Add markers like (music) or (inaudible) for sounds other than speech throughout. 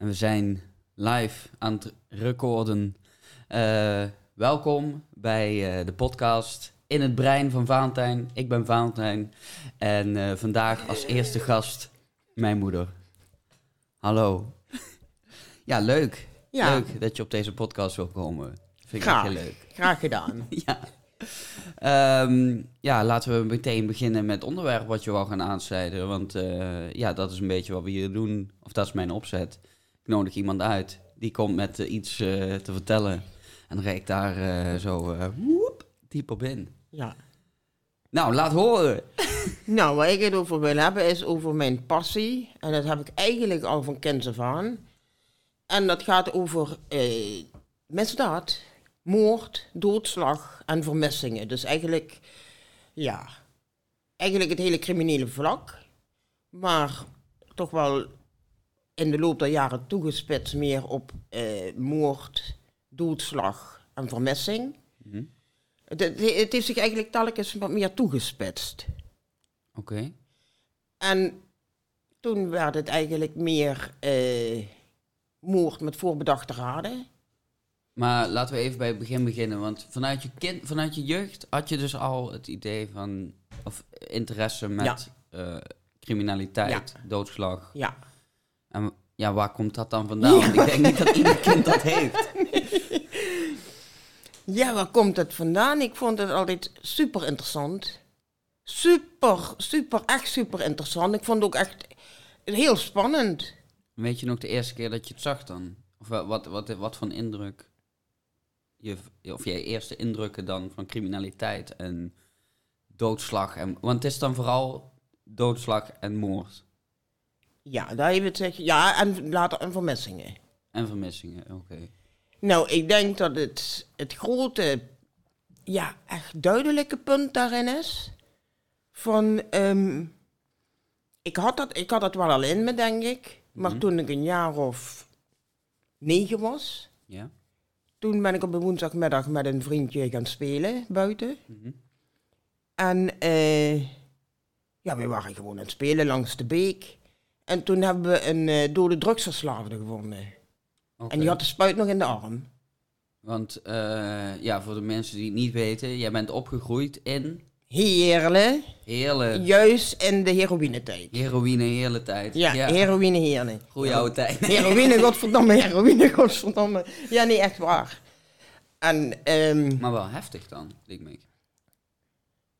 En we zijn live aan het recorden. Eh, welkom bij eh, de podcast In het Brein van Valentijn. Ik ben Valentijn. En eh, vandaag als eerste gast mijn moeder. Hallo. (laughs) ja, leuk. Ja. Leuk dat je op deze podcast wil komen. Vind ik Graag. echt heel leuk. Graag gedaan. (laughs) ja. Ehm, ja, laten we meteen beginnen met het onderwerp wat je wil gaan aansnijden. Want ja, dat is een beetje wat we hier doen. Of dat is mijn opzet. Ik nodig iemand uit. Die komt met eh, iets eh, te vertellen. En dan ga ik daar eh, zo woep, diep op in. Ja. Nou, laat horen. (laughs) Nou, waar ik het over wil hebben is over mijn passie. En dat heb ik eigenlijk al van kinds af aan. En dat gaat over eh, misdaad, moord, doodslag en vermissingen. Dus eigenlijk, ja, eigenlijk het hele criminele vlak. Maar toch wel in de loop der jaren toegespitst meer op eh, moord, doodslag en vermissing. Mhm. Het, het, het heeft zich eigenlijk telkens wat meer toegespitst. Oké. En toen werd het eigenlijk meer eh, moord met voorbedachte raden. Maar laten we even bij het begin beginnen. Want vanuit je, kind, vanuit je jeugd had je dus al het idee van... Of interesse met eh, criminaliteit, doodslag. Ja. En ja, waar komt dat dan vandaan? Want ik denk niet dat ieder kind dat heeft. (laughs) Ja, waar komt het vandaan? Ik vond het altijd super interessant. Super, super, echt super interessant. Ik vond het ook echt heel spannend. Weet je nog de eerste keer dat je het zag dan? Of wat, wat, wat, wat voor indruk? Je, of jij eerste indrukken dan van criminaliteit en doodslag. En, want het is dan vooral doodslag en moord. Ja, daar even het zeggen. Ja, en later en vermissingen. En vermissingen, oké. Nou, ik denk dat het, het grote, ja, echt duidelijke punt daarin is. Van, ehm, ik, had dat, ik had dat wel al in me, denk ik. Maar Mhm. toen ik een jaar of negen was, Ja? toen ben ik op een woensdagmiddag met een vriendje gaan spelen buiten. Mhm. En eh, ja, we waren gewoon aan het spelen langs de beek. En toen hebben we een eh, dode drugsverslaafde gevonden. En die had de spuit nog in de arm. Want eh, ja, voor de mensen die het niet weten, jij bent opgegroeid in Heerlijk. hele Juist in de heroïnetijd. heroïne, hele tijd. Ja, heroïne heerlijk. Goeie oude tijd. (laughs) Heroïne, godverdomme, heroïne, godverdomme. Ja, niet echt waar. En ehm, Maar wel heftig dan, denk ik.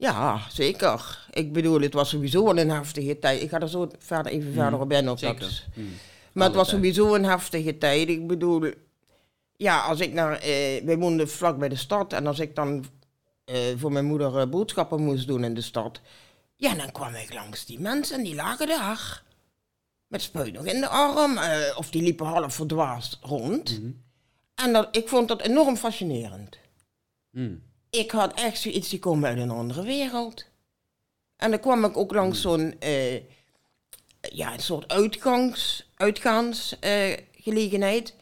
Ja, zeker. Ik bedoel, het was sowieso wel een heftige tijd. Ik ga er zo verder, even verder op in. Op dat. Zeker. Mm. Maar het was tijd. sowieso een heftige tijd. Ik bedoel, ja, als ik naar, eh, wij woonden vlak bij de stad en als ik dan eh, voor mijn moeder eh, boodschappen moest doen in de stad, ja, dan kwam ik langs die mensen en die lagen daar. Met spuit nog in de arm, eh, of die liepen half verdwaasd rond. Mhm. En dat, ik vond dat enorm fascinerend. Mm. Ik had echt zoiets, die komen uit een andere wereld. En dan kwam ik ook langs zo'n, eh, ja, een soort uitgangs, uitgaansgelegenheid.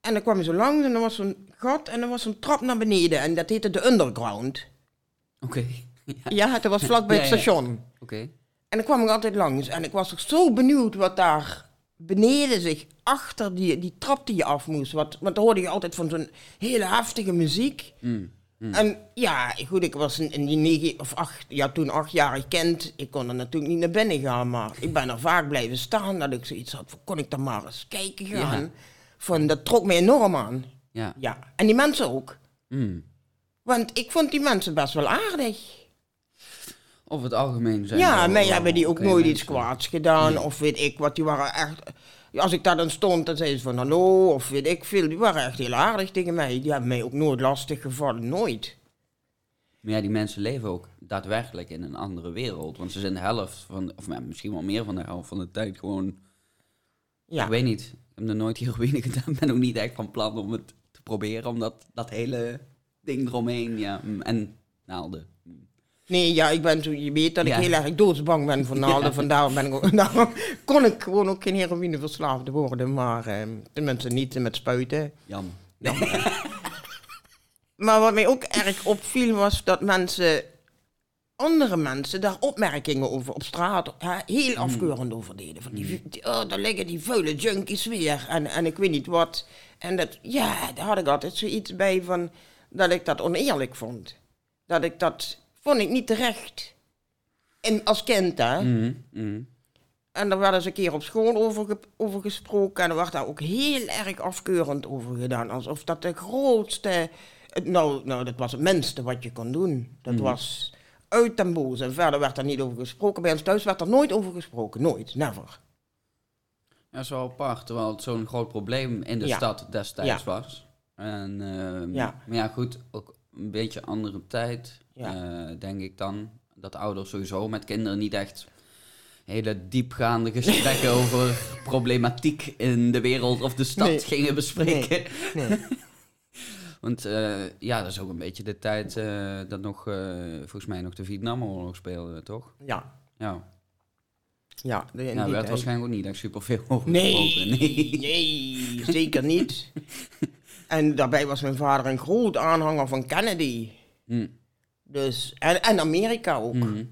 en dan kwam je zo langs en er was zo'n gat en er was zo'n trap naar beneden. En dat heette de underground. Oké. (laughs) ja, Ja, dat was vlakbij het ja. station. oké. En dan kwam ik altijd langs. En ik was toch zo benieuwd wat daar beneden zich, achter die, die trap die je af moest. Wat, want dan hoorde je altijd van zo'n hele heftige muziek. Mm. Mm. En ja, goed, ik was in, in die negen of acht, ja, toen achtjarig kind. Ik kon er natuurlijk niet naar binnen gaan, maar ik ben er vaak blijven staan. Dat ik zoiets had, kon ik daar maar eens kijken gaan. Ja. Van, dat trok me enorm aan. Ja. Ja, en die mensen ook. Mm. Want ik vond die mensen best wel aardig. Of het algemeen zijn. Ja, mij hebben die ook nooit mensen. iets kwaads gedaan. Of weet ik wat, die waren echt... Als ik daar dan stond, dan zeiden ze van hallo, of weet ik veel. Die waren echt heel aardig tegen mij. Die hebben mij ook nooit lastig gevallen, nooit. Maar ja, die mensen leven ook daadwerkelijk in een andere wereld. Want ze zijn de helft van, of ja, misschien wel meer van de helft van de tijd gewoon... Ja. Ik weet niet. Ik heb nog nooit heroïne (laughs) gedaan. ben ook niet echt van plan om het te proberen. Omdat dat hele ding eromheen, ja. mm, En naalden. Mm. Nee, ja, ik ben zo, je weet dat ik Ja. heel erg doodsbang ben voor naalden. Ja. Vandaar ben ik (laughs) daarom kon ik gewoon ook geen heroïneverslaafde worden. Maar eh, tenminste niet met spuiten. Jammer. (laughs) Maar wat mij ook erg opviel was dat mensen andere mensen daar opmerkingen over op straat hè, heel afkeurend over deden. Van die, die- oh, daar liggen die vuile junkies weer en, en ik weet niet wat. En dat, ja, daar had ik altijd zoiets bij van dat ik dat oneerlijk vond. Dat ik dat, vond ik niet terecht. En als kind, hè. Mhm, mhm. En daar werd eens een keer op school over, ge- over gesproken. En er werd daar ook heel erg afkeurend over gedaan. Alsof dat de grootste... Nou, nou dat was het minste wat je kon doen. Dat was uit den boze. En verder werd er niet over gesproken. Bij ons thuis werd er nooit over gesproken. Nooit. Never. Ja, dat is wel apart, terwijl het zo'n groot probleem in de Ja. stad destijds Ja. was. En, ehm, Ja. Maar ja, goed, ook een beetje andere tijd, Ja. eh, denk ik dan. Dat ouders sowieso met kinderen niet echt hele diepgaande (laughs) gesprekken over problematiek in de wereld of de stad Nee. gingen bespreken. Nee. (laughs) Want eh, ja, dat is ook een beetje de tijd eh, dat nog, volgens mij nog de Vietnamoorlog speelde, toch? Ja. Ja, Ja, de- ja die werd waarschijnlijk ook niet echt superveel over Nee. Nee. nee, zeker niet. (laughs) En daarbij was mijn vader een groot aanhanger van Kennedy. Hm. Dus, en, en Amerika ook. Mhm.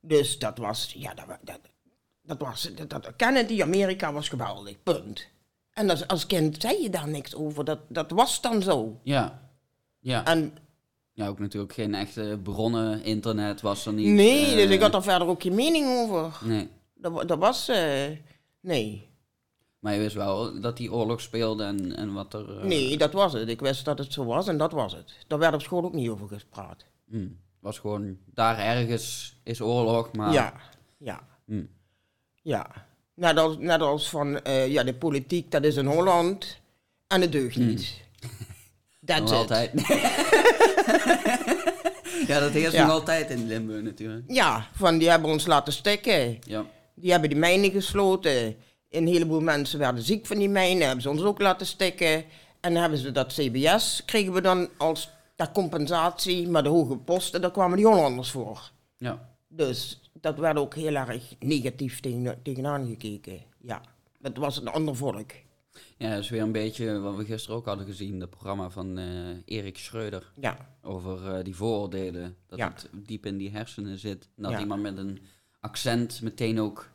Dus dat was, ja, dat, dat, dat was, dat, dat, Kennedy, Amerika was geweldig, punt. En als, als kind zei je daar niks over, dat, dat was dan zo. Ja. Ja. En ja, ook natuurlijk geen echte bronnen, internet was er niet. nee, dus eh, ik had er verder ook geen mening over. Nee. Dat, dat was, eh, nee. Maar je wist wel dat die oorlog speelde en, en wat er... eh, Nee, dat was het. Ik wist dat het zo was en dat was het. Daar werd op school ook niet over gespraat. hm, was gewoon, daar ergens is oorlog, maar... Ja, ja, hm, ja. Net als, net als van, eh, ja, de politiek, dat is in Holland en het deugt niet. (laughs) That's nog it. altijd. (laughs) ja, dat heerst Ja. nog altijd in Limburg natuurlijk. Ja, van die hebben ons laten stikken. Ja. Die hebben die mijnen gesloten. Een heleboel mensen werden ziek van die mijnen, hebben ze ons ook laten stikken. En dan hebben ze dat CBS, kregen we dan als ter compensatie, maar de hoge posten, daar kwamen die Hollanders voor. Ja. Dus dat werd ook heel erg negatief tegen, tegenaan gekeken. Ja, dat was een ander volk. ja, dat is weer een beetje wat we gisteren ook hadden gezien. Het programma van eh, Erik Schreuder. Ja, Over eh, die vooroordelen. Dat Ja. het diep in die hersenen zit. Dat Ja. iemand met een accent meteen ook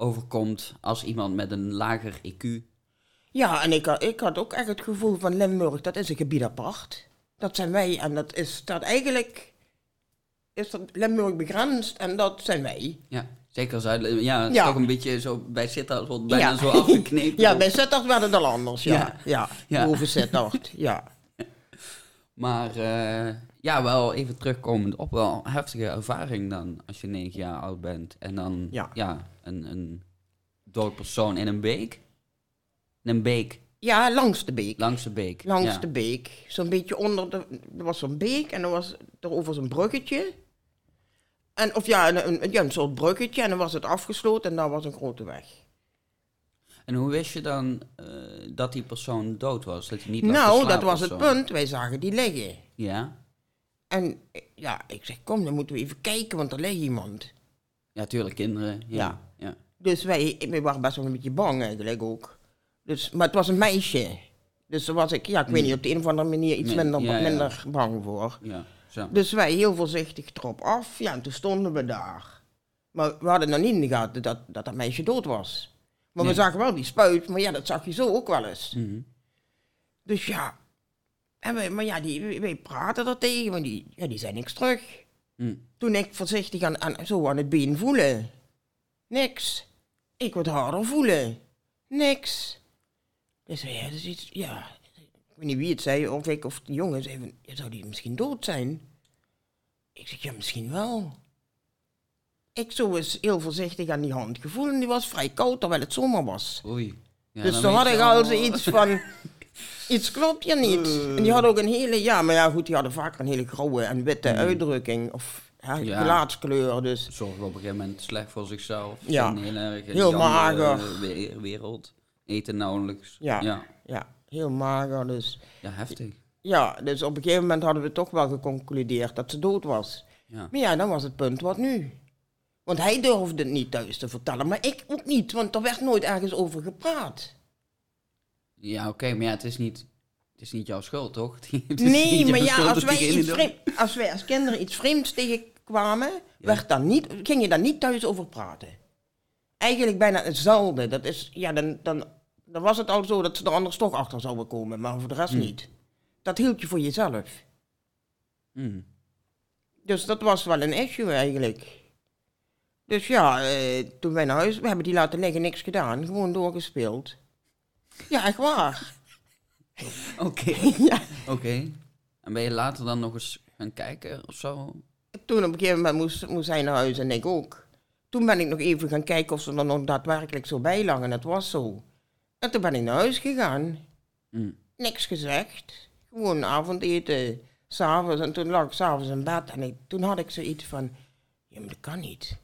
overkomt als iemand met een lager IQ. ja en ik, had- ik had ook echt het gevoel van Limburg, dat is een gebied apart. Dat zijn wij en dat is dat eigenlijk, is dat Limburg begrensd en dat zijn wij. Ja, zeker Zuid. Ja, Ja. toch een beetje zo bij Sittard wordt bijna Ja. zo afgeknepen. (laughs) Ja, bij Sittard werd het al anders, ja. Ja. Ja, Ja. boven Sittard, ja. Maar eh, ja, wel even terugkomend op wel een heftige ervaring dan als je negen jaar oud bent. En dan ja. Ja. een, een dood persoon in een beek. In een beek, Ja, langs de beek. langs de beek. Langs ja. de beek. Zo'n beetje onder de... Er was zo'n beek en er was er over zo'n bruggetje. En, of ja een, een, ja, een soort bruggetje en dan was het afgesloten en daar was een grote weg. En hoe wist je dan eh, dat die persoon dood was? Dat hij niet nou, dat was het punt. Wij zagen die liggen. Ja? En eh, ja, ik zeg, kom, dan moeten we even kijken, want er ligt iemand. Ja, tuurlijk, kinderen. Ja. Ja. ja. Dus wij, wij waren best wel een beetje bang eigenlijk ook. Dus, maar het was een meisje. Dus daar was ik, ja, ik weet niet, op de een of andere manier iets Nee, minder, ja, ja. minder bang voor. ja. Zo. Dus wij heel voorzichtig erop af. Ja, en toen stonden we daar. Maar we hadden nog niet in de gaten dat dat, dat meisje dood was. Maar we zagen wel die spuit, maar ja, dat zag je zo ook wel eens. Mhm. Dus ja, en wij, maar ja, die, wij praten er tegen, maar die, ja, die zei niks terug. Hm. Toen ik voorzichtig aan, aan, zo aan het been voelen. Niks. Ik wat harder voelen. Niks. Dus ja, dat is iets, ja. Ik weet niet wie het zei, of ik of de jongen zei zou die misschien dood zijn? Ik zeg, ja, misschien wel. Ik zo eens heel voorzichtig aan die hand gevoeld en die was vrij koud, terwijl het zomer was. Oei. Ja, dus toen had je ik al zoiets van, (laughs) iets klopt hier niet. En die had ook een hele, ja, maar ja goed, die hadden vaak een hele grauwe en witte uitdrukking. Of ja, Hmm. Ja. gelaatskleur, dus Zorgen op een gegeven moment slecht voor zichzelf. Ja. Heel erg in Heel mager. eh, we- wereld. Eten nauwelijks. Ja. ja. ja, heel mager. Dus Ja, heftig. ja, dus op een gegeven moment hadden we toch wel geconcludeerd dat ze dood was. Ja. Maar ja, dan was het punt, wat nu? Want hij durfde het niet thuis te vertellen, maar ik ook niet, want er werd nooit ergens over gepraat. Ja, oké, maar ja, het is niet, het is niet jouw schuld, toch? (laughs) Nee, maar ja, als wij, iets vreemd, als wij als kinderen iets vreemds tegen, kwamen, werd daar niet, ging je daar niet thuis over praten. Eigenlijk bijna hetzelfde. Dat is, ja, dan, dan, dan was het al zo dat ze er anders toch achter zouden komen, maar voor de rest Hmm. niet. Dat hield je voor jezelf. Mm. Dus dat was wel een issue eigenlijk. Dus ja, eh, toen wij naar huis, we hebben die laten liggen, niks gedaan, gewoon doorgespeeld. Ja, echt waar. (laughs) Oké. (laughs) ja. Oké. En ben je later dan nog eens gaan kijken of zo? Toen op een gegeven moment moest, moest hij naar huis en ik ook. Toen ben ik nog even gaan kijken of ze er nog daadwerkelijk zo bij lag en het was zo. En toen ben ik naar huis gegaan. Mm. Niks gezegd. Gewoon avondeten, s'avonds. En toen lag ik s'avonds in bed en ik, toen had ik zoiets van... Ja, maar dat kan niet.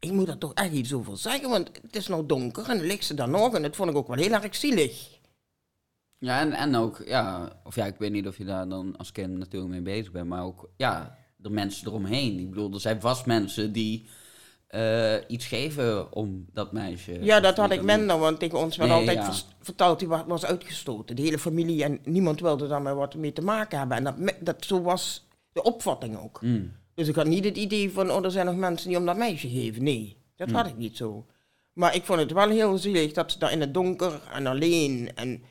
Ik moet er toch echt iets over zeggen, want het is nou donker en dan ligt ze daar nog. En dat vond ik ook wel heel erg zielig. Ja, en, en ook, ja, of ja, ik weet niet of je daar dan als kind natuurlijk mee bezig bent, maar ook, ja, de mensen eromheen. Ik bedoel, er zijn vast mensen die eh, iets geven om dat meisje. Ja, dat had ik dan minder, want tegen ons werd Nee, altijd ja. verteld, die wa- was uitgestoten. De hele familie en niemand wilde daar maar wat mee te maken hebben. En dat, dat, zo was de opvatting ook. Mm. Dus ik had niet het idee van, oh, er zijn nog mensen die om dat meisje geven. Nee, dat Hmm. had ik niet zo. Maar ik vond het wel heel zielig dat ze daar in het donker en alleen en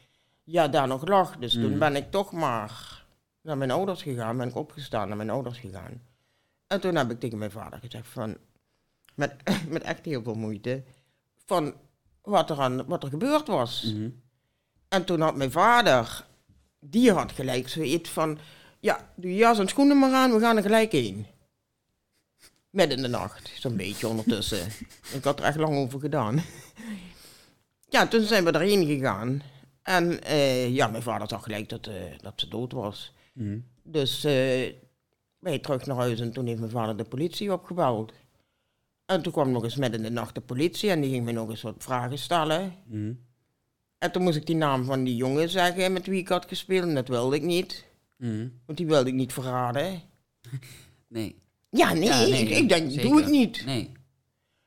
ja, daar nog lag. Dus toen Hmm. ben ik toch maar naar mijn ouders gegaan, ben ik opgestaan naar mijn ouders gegaan. En toen heb ik tegen mijn vader gezegd van, met, (laughs) met echt heel veel moeite, van wat er, aan, wat er gebeurd was. Mhm. En toen had mijn vader, die had gelijk zoiets van, ja, doe je jas en schoenen maar aan, we gaan er gelijk heen. Midden in de nacht, zo'n beetje ondertussen. Ik had er echt lang over gedaan. Ja, toen zijn we erheen gegaan. En eh, ja, mijn vader zag gelijk dat, eh, dat ze dood was. Mhm. Dus eh wij terug naar huis en toen heeft mijn vader de politie opgebeld. En toen kwam nog eens midden in de nacht de politie en die ging me nog eens wat vragen stellen. Mhm. En toen moest ik die naam van die jongen zeggen met wie ik had gespeeld. En dat wilde ik niet. Mhm. Want die wilde ik niet verraden. (laughs) Nee. Ja, nee, Ja, nee, ik, ik denk, zeker. doe ik niet. Nee.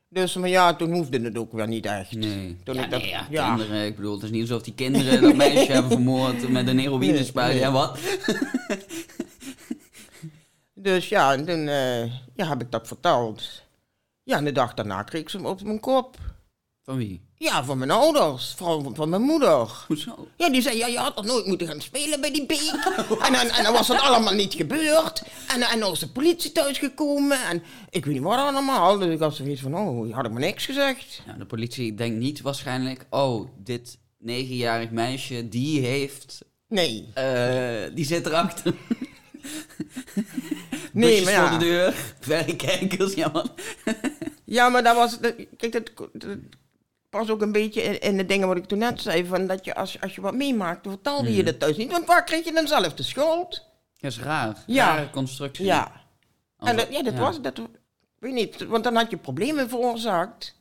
Dus, maar ja, toen hoefde het ook weer niet echt. Nee. Toen ja, ik dat- nee, ja, ja. kinderen, ik bedoel, het is niet alsof die kinderen dat meisje (laughs) hebben vermoord met een heroïne spuit. Ja, wat? (laughs) Dus ja, en toen eh, ja, heb ik dat verteld. Ja, en de dag daarna kreeg ze hem op mijn kop. Van wie? Ja, van mijn ouders, vooral van, van mijn moeder. Hoezo? Ja, die zei, ja, je had toch nooit moeten gaan spelen bij die beek. (laughs) en, dan, en dan was dat allemaal niet gebeurd. En, en dan is de politie thuisgekomen. En ik weet niet wat allemaal. Dus ik had zoiets van, oh, had ik maar niks gezegd. De politie denkt niet waarschijnlijk, oh, dit negenjarig meisje, die heeft, Nee. eh, die zit erachter. (laughs) Nee, maar ja. voor de deur, (laughs) verrekijkers, ja man. Ja, maar dat was, kijk, dat, dat pas ook een beetje in, in de dingen wat ik toen net zei. Van dat je, als, je- als je wat meemaakt, dan vertelde Hmm. je dat thuis niet. Want waar kreeg je dan zelf de schuld? Dat is raar. Ja. Rare constructie. Ja. En dat, ja, dat was, dat, weet niet, want dan had je problemen veroorzaakt.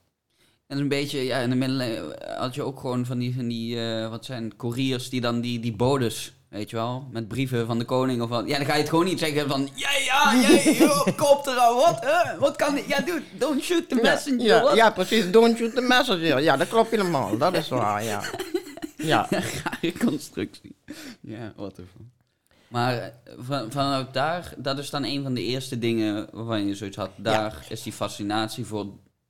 En een beetje, ja, in de middeleeuwen had je ook gewoon van die, van die eh, wat zijn couriers die dan die, die bodes, weet je wel, met brieven van de koning of wat. Ja, dan ga je het gewoon niet zeggen van, ja, ja, (laughs) ja, kop eraan, wat, hè? Wat kan ik, ja, dude, don't shoot the messenger, ja, wat? ja, precies. Don't shoot the messenger. Ja, dat klopt helemaal. Dat is waar, ja. (laughs) Ja. Rare constructie. Ja, wat ervan. Maar eh, van, vanuit daar, dat is dan een van de eerste dingen waarvan je zoiets had. Daar is die fascinatie voor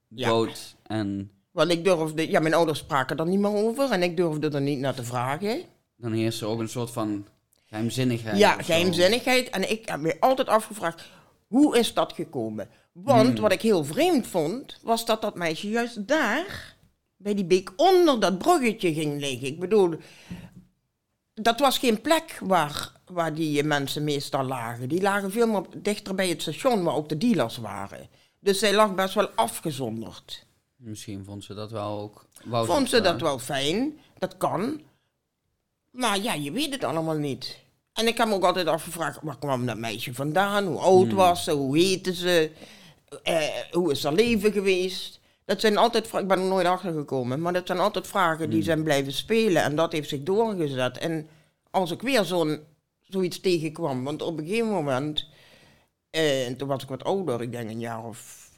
dood en Want ik durfde, ja, mijn ouders spraken er niet meer over en ik durfde er niet naar te vragen. Dan heerst er ook een soort van geheimzinnigheid. Ja, geheimzinnigheid. En ik heb me altijd afgevraagd, hoe is dat gekomen? Want Hmm. wat ik heel vreemd vond, was dat dat meisje juist daar, bij die beek, onder dat bruggetje ging liggen. Ik bedoel, dat was geen plek waar, waar die mensen meestal lagen. Die lagen veel meer dichter bij het station waar ook de dealers waren. Dus zij lag best wel afgezonderd. Misschien vond ze dat wel ook. wou Vond ze dat wel fijn? Dat kan. Maar ja, je weet het allemaal niet. En ik heb me ook altijd afgevraagd, waar kwam dat meisje vandaan? Hoe oud Hmm. was ze? Hoe heette ze? Eh, hoe is haar leven geweest? Dat zijn altijd vragen, ik ben er nooit achter gekomen, maar dat zijn altijd vragen Hmm. die zijn blijven spelen. En dat heeft zich doorgezet. En als ik weer zo'n, zoiets tegenkwam, want op een gegeven moment, eh, en toen was ik wat ouder, ik denk een jaar of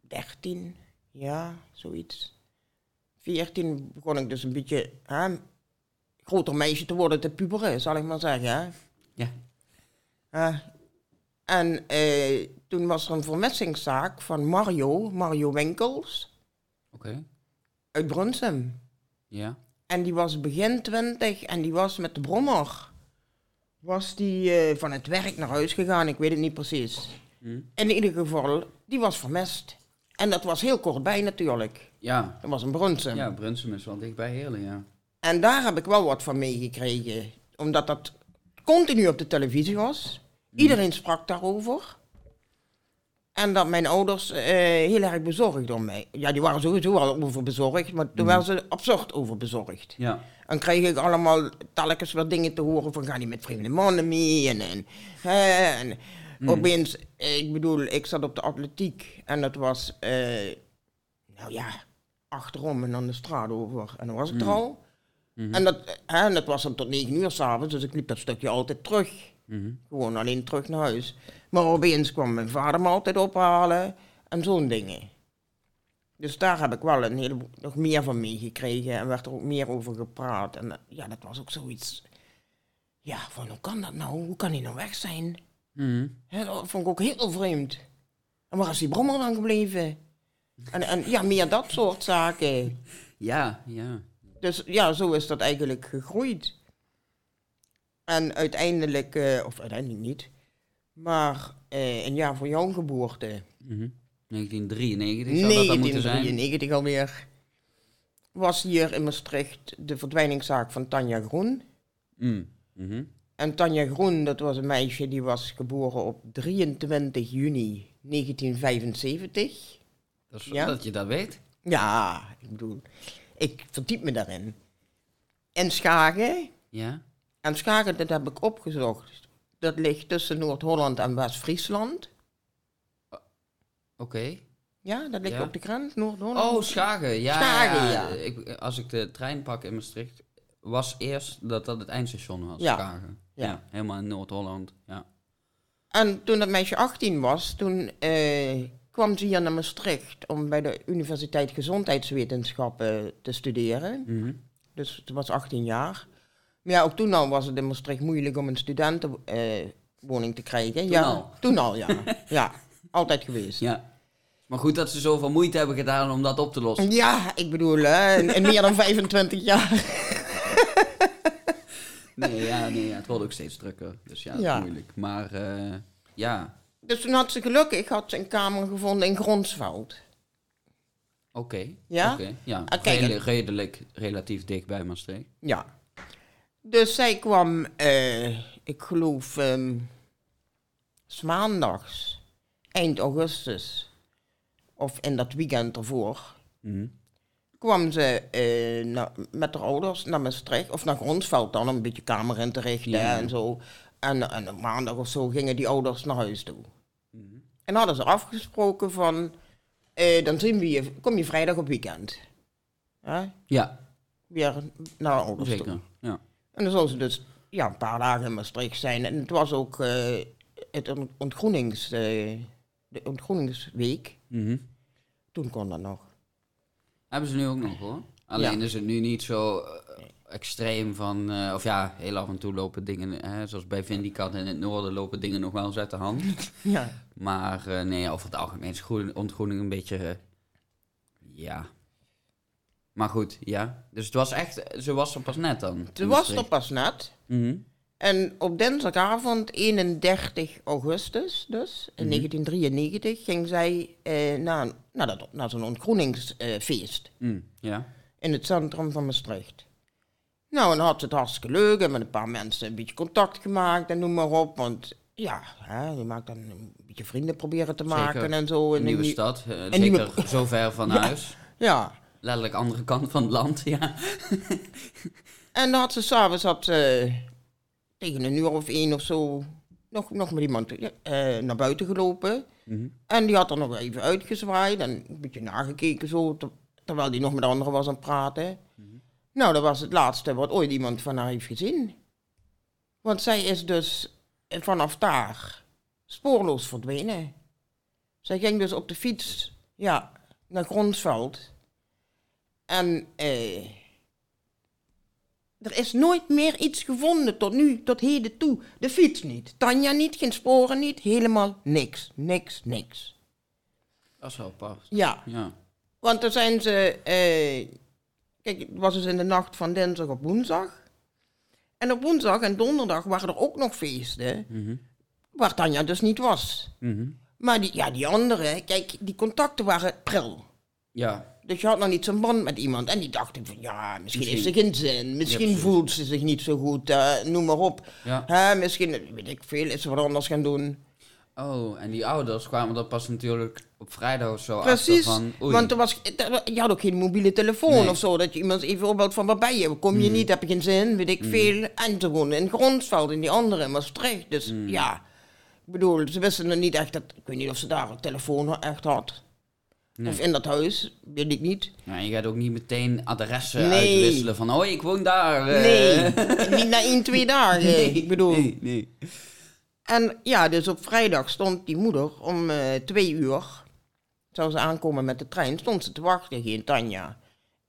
dertien, ja, zoiets. 14 begon ik dus een beetje hè, groter meisje te worden, te puberen, zal ik maar zeggen. Hè? Ja. Eh, En eh, toen was er een vermissingszaak van Mario, Mario Winkels, Oké. uit Brunsum. Ja. En die was begin twintig en die was met de brommer. Was die eh, van het werk naar huis gegaan, ik weet het niet precies. Hm. In ieder geval, die was vermist. En dat was heel kortbij natuurlijk. Ja. Dat was een Brunsum. Ja, Brunsum is wel dicht bij Heerlen, ja. En daar heb ik wel wat van meegekregen. Omdat dat continu op de televisie was. Iedereen sprak daarover. En dat mijn ouders eh, heel erg bezorgd om mij. Ja, die waren sowieso al over bezorgd, maar toen waren ze absurd over bezorgd. Ja. Dan kreeg ik allemaal telkens weer dingen te horen van ga niet met vreemde mannen mee. En, en, en opeens, eh, ik bedoel, ik zat op de atletiek en dat was, eh, nou ja, achterom en dan de straat over. En dan was ik er al. En dat, hè, en dat was dan tot negen uur s'avonds, dus ik liep dat stukje altijd terug. Mhm. Gewoon alleen terug naar huis. Maar opeens kwam mijn vader me altijd ophalen en zo'n dingen. Dus daar heb ik wel een heleboel nog meer van meegekregen en werd er ook meer over gepraat. En ja, dat was ook zoiets. Ja, van hoe kan dat nou? Hoe kan hij nou weg zijn? Mhm. Dat vond ik ook heel vreemd. En waar is die brommer dan gebleven? En, en ja, meer dat soort zaken. Ja, ja. Dus ja, zo is dat eigenlijk gegroeid. En uiteindelijk, eh, of uiteindelijk niet, maar eh, een jaar voor jouw geboorte, Mhm. 1993 zou dat dan moeten zijn. 1993 alweer, was hier in Maastricht de verdwijningszaak van Tanja Groen. Mm. Mhm. En Tanja Groen, dat was een meisje die was geboren op 23 juni 1975. Dat is Ja? dat je dat weet. Ja, ik bedoel, ik verdiep me daarin. En Schagen, Ja. En Schagen, dat heb ik opgezocht. Dat ligt tussen Noord-Holland en West-Friesland. Oké. Ja, dat ligt Ja. op de grens, Noord-Holland. Oh, Schagen. Ja, Schagen, ja. Ik, als ik de trein pak in Maastricht, was eerst dat dat het eindstation was. Ja. Schagen. Ja. Ja. helemaal in Noord-Holland. Ja. En toen dat meisje 18 was, toen eh, kwam ze hier naar Maastricht om bij de Universiteit Gezondheidswetenschappen te studeren. Mhm. Dus ze was 18 jaar. Maar ja, ook toen al was het in Maastricht moeilijk om een studentenwoning te krijgen. Toen ja, al? Toen al, ja. (laughs) ja, altijd geweest. ja. Maar goed dat ze zoveel moeite hebben gedaan om dat op te lossen. Ja, ik bedoel, hè, in, in meer dan 25 jaar. (laughs) Nee, ja, nee, ja, het wordt ook steeds drukker. Dus ja, dat Ja. is moeilijk. Maar eh, ja, Dus toen had ze gelukkig had ze een kamer gevonden in Gronsveld. oké. Ja? Oké, ja. Ah, kijk, Redelijk- redelijk, relatief dicht bij Maastricht. Ja. Dus zij kwam, eh, ik geloof, 's maandags, eind augustus, of in dat weekend ervoor, Mhm. kwam ze eh, na- met haar ouders naar Maastricht, of naar Gronsveld dan, om een beetje kamer in te richten Ja. en zo. En, en maandag of zo gingen die ouders naar huis toe. En hadden ze afgesproken van, eh, dan zien we je, kom je vrijdag op weekend. Hè? Ja, Weer naar de ouders toe. zeker. Ja. En dan zou ze dus ja, een paar dagen in Maastricht zijn. En het was ook eh, het on- ontgroenings, eh, de ontgroeningsweek. Mhm. Toen kon dat nog. Hebben ze nu ook nog hoor. Alleen Ja. is het nu niet zo extreem van, of ja, heel af en toe lopen dingen, hè, zoals bij Vindicat in het noorden lopen dingen nog wel eens uit de hand. Ja. Maar eh, nee, over het algemeen is groen- ontgroening een beetje, eh, ja. Maar goed, ja. Dus het was echt, ze was er pas net dan. Ze was er pas net. Mhm. En op dinsdagavond, 31 augustus dus, in Mhm. 1993, ging zij eh, naar, naar, dat- naar zo'n ontgroeningsfeest Mm, ja. in het centrum van Maastricht. Nou, en dan had ze het hartstikke leuk en met een paar mensen een beetje contact gemaakt en noem maar op. Want ja, hè, je maakt dan een beetje vrienden proberen te Zeker. maken en zo. Een En nieuwe die- stad, eh, zeker nieuwe- zo ver van (laughs) Ja. huis. Ja, Letterlijk andere kant van het land, ja. (laughs) En dan had ze s'avonds had ze tegen een uur of één of zo nog, nog met iemand eh, naar buiten gelopen. Mhm. En die had er nog even uitgezwaaid en een beetje nagekeken zo, ter- terwijl die nog met anderen was aan het praten. Nou, dat was het laatste wat ooit iemand van haar heeft gezien. Want zij is dus vanaf daar spoorloos verdwenen. Zij ging dus op de fiets, ja, naar Gronsveld. En eh, Er is nooit meer iets gevonden tot nu, tot heden toe. De fiets niet, Tanja niet, geen sporen niet, helemaal niks, niks, niks. Dat is wel apart. Ja, Ja. want dan zijn ze, eh, kijk, het was dus in de nacht van dinsdag op woensdag. En op woensdag en donderdag waren er ook nog feesten, Mhm. Waar Tanja dus niet was. Mhm. Maar die, ja, die andere, kijk, die contacten waren pril. Ja. Dus je had nog niet zo'n band met iemand. En die dachten van, ja, misschien, heeft ze geen zin. Misschien voelt ze zich niet zo goed. eh, noem maar op. Ja. Hè, misschien, weet ik veel, is ze wat anders gaan doen. Oh, en die ouders kwamen er pas natuurlijk op vrijdag of zo Precies, van... Want er was, je had ook geen mobiele telefoon Nee. of zo. Dat je iemand even opbouwt van, waar ben je? Kom Mm. je niet? Heb je geen zin? Weet ik veel. En ze woonden in Gronsveld, in die andere in Maastricht. Dus Mm. ja, ik bedoel, ze wisten nog niet echt dat... Ik weet niet of ze daar een telefoon echt had. Nee. Of in dat huis, weet ik niet. Ja, je gaat ook niet meteen adressen Nee. uitwisselen van... Hoi, ik woon daar. eh. Nee, (laughs) niet na één, twee dagen. Nee, ik bedoel... Nee, nee. En ja, dus op vrijdag stond die moeder om eh, twee uur, zou ze aankomen met de trein, stond ze te wachten, geen Tanja.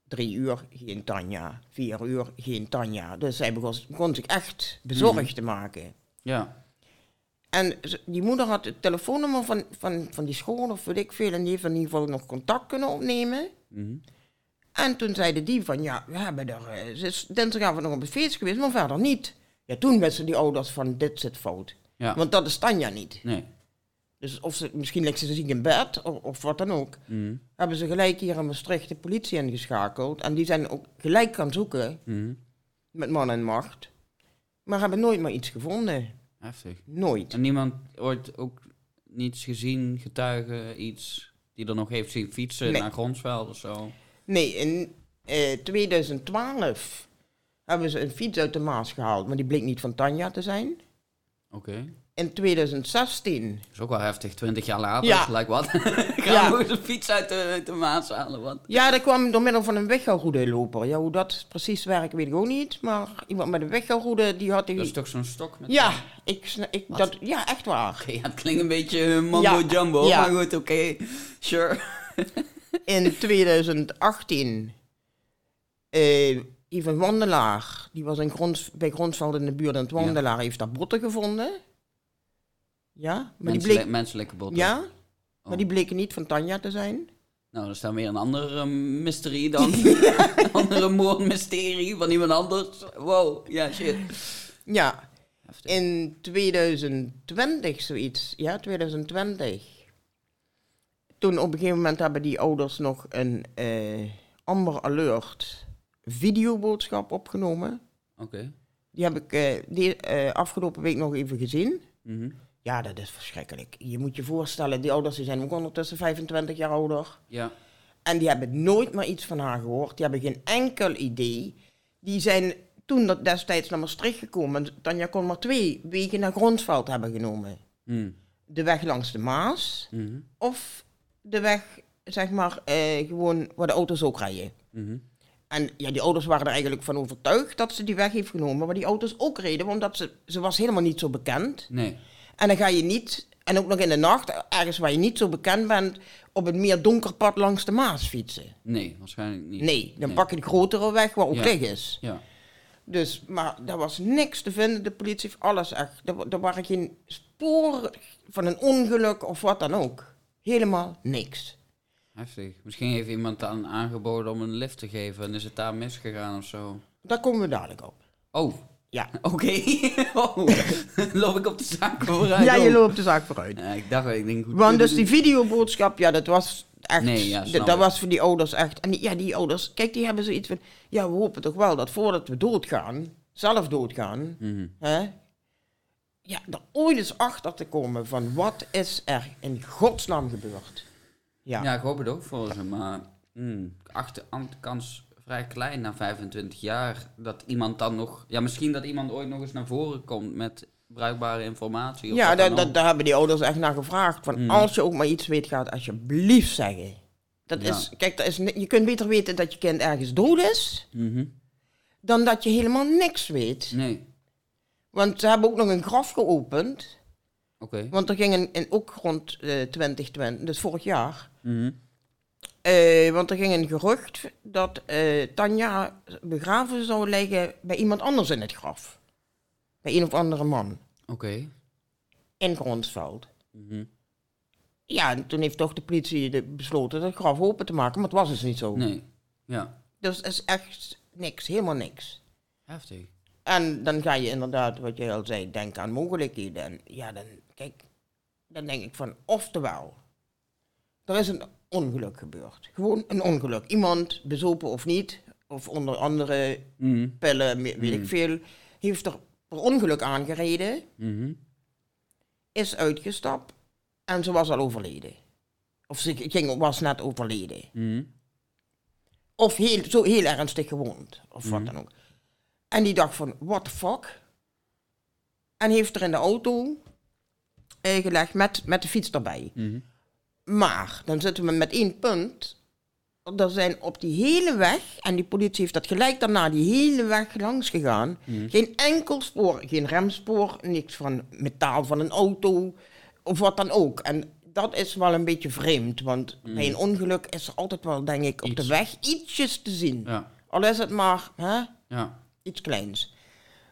Drie uur, geen Tanja. Vier uur, geen Tanja. Dus zij begon, begon zich echt bezorgd te maken. Ja. En die moeder had het telefoonnummer van, van, van die school of weet ik veel, en die heeft in ieder geval nog contact kunnen opnemen. Mhm. En toen zeiden die van, ja, we hebben er, eh, ze is dinsdagavond nog op een feest geweest, maar verder niet. Ja, toen wisten die ouders van, dit zit fout. Ja. Want dat is Tanja niet. Nee. Dus of ze, misschien ligt ze ziek in bed of, of wat dan ook. Mhm. Hebben ze gelijk hier in Maastricht de politie ingeschakeld. En die zijn ook gelijk gaan zoeken Mhm. met man en macht. Maar hebben nooit maar iets gevonden. Heftig. Nooit. En niemand ooit ook niets gezien, getuigen, iets... die er nog heeft zien fietsen Nee. naar Gronsveld of zo? Nee, in eh, 2012 hebben ze een fiets uit de Maas gehaald. Maar die bleek niet van Tanja te zijn. Oké. In 2016. Dat is ook wel heftig, 20 jaar later. Ja. Gelijk wat. (laughs) Ik ga Ja. eens een fiets uit de, uit de Maas halen. Wat? Ja, dat kwam door middel van een weggauwroede-loper. Ja, hoe dat precies werkt, weet ik ook niet. Maar iemand met een weggauwroede, die had... Die... Dat is toch zo'n stok met... Ja, ik, ik, Wat? dat, ja, echt waar. Ja, het klinkt een beetje eh, mambo Ja, jumbo, ja. maar goed, oké. Sure. (laughs) In 2018, eh Ivan Wandelaar, die was in Grons, bij Gronsveld in de buurt en het Wandelaar, heeft daar botten gevonden. Ja, maar die, bleek, menselijke botten. ja, Oh. maar die bleken niet van Tanja te zijn. Nou, dat is dan weer een andere mysterie dan. een (laughs) (laughs) andere moordmysterie van iemand anders. Wow, ja, shit. Ja, Heftig. in 2020 zoiets, ja, 2020. Toen op een gegeven moment hebben die ouders nog een eh Amber Alert videoboodschap opgenomen. Oké. Die heb ik eh, die, eh, afgelopen week nog even gezien. Mhm. Ja, dat is verschrikkelijk. Je moet je voorstellen, die ouders die zijn ook ondertussen 25 jaar ouder. Ja. En die hebben nooit meer iets van haar gehoord. Die hebben geen enkel idee. Die zijn toen dat destijds naar Maastricht gekomen. Tanja kon maar twee wegen naar Gronsveld hebben genomen. Mhm. De weg langs de Maas Mhm. of de weg, zeg maar, eh, gewoon waar de auto's ook rijden. Mhm. En ja, die ouders waren er eigenlijk van overtuigd dat ze die weg heeft genomen, waar die auto's ook reden, omdat ze, ze was helemaal niet zo bekend. Nee. En dan ga je niet, en ook nog in de nacht, ergens waar je niet zo bekend bent, op een meer donker pad langs de Maas fietsen. Nee, waarschijnlijk niet. Nee, dan Nee. pak je de grotere weg waar ook Ja. licht is. Ja. Dus, maar daar was niks te vinden. De politie heeft alles echt. Er, er waren geen sporen van een ongeluk of wat dan ook. Helemaal niks. Heftig. Misschien heeft iemand dan aangeboden om een lift te geven en is het daar misgegaan of zo. Daar komen we dadelijk op. Oh, Ja. (laughs) oké. oh, (laughs) loop ik op de zaak vooruit? Ja, je Oh. loopt de zaak vooruit. Ja, ik dacht, ik denk goed. Want dus die videoboodschap, ja, dat was echt. Nee, ja, dat dat was voor die ouders echt. En die, ja, die ouders, kijk, die hebben zoiets van. Ja, we hopen toch wel dat voordat we doodgaan, zelf doodgaan, Mhm. hè, ja, er ooit eens achter te komen van wat is er in godsnaam gebeurd. Ja. Ja, ik hoop het ook voor ze, maar ik acht de an- kans vrij klein na 25 jaar dat iemand dan nog... Ja, misschien dat iemand ooit nog eens naar voren komt met bruikbare informatie. Of Ja, daar, hebben die ouders echt naar gevraagd. Van Mm. als je ook maar iets weet, ga het alsjeblieft zeggen. Dat Ja. is, kijk, dat is, je kunt beter weten dat je kind ergens dood is, Mhm. dan dat je helemaal niks weet. Nee, Want ze hebben ook nog een graf geopend. oké. Want er ging een, een- ook rond eh 2020, dus vorig jaar, Mhm. Eh, want er ging een gerucht dat eh, Tanja begraven zou liggen bij iemand anders in het graf. Bij een of andere man Oké. in Gronsveld. Mhm. Ja, en toen heeft toch de politie de- besloten het graf open te maken, maar het was dus niet zo. Nee. Ja. Dus het is echt niks, helemaal niks. Heftig. En dan ga je inderdaad, wat jij al zei, denken aan mogelijkheden. En ja, dan, kijk, dan denk ik van, oftewel, er is een ongeluk gebeurd. Gewoon een ongeluk. Iemand, bezopen of niet, of onder andere Mhm. pillen, weet Mm. ik veel, heeft er per ongeluk aangereden, Mhm. is uitgestapt en ze was al overleden. Of ze ging, was net overleden. Mhm. Of heel, zo heel ernstig gewond, of wat Mhm. dan ook. En die dacht van, what the fuck? En heeft er in de auto eh, gelegd met, met de fiets erbij. Mhm. Maar, dan zitten we met één punt. Er zijn op die hele weg, en die politie heeft dat gelijk daarna die hele weg langs gegaan, Mhm. geen enkel spoor, geen remspoor, niks van metaal van een auto, of wat dan ook. En dat is wel een beetje vreemd, want bij een ongeluk is er altijd wel, denk ik, op Iets. de weg ietsjes te zien. Ja. Al is het maar hè, Ja. iets kleins.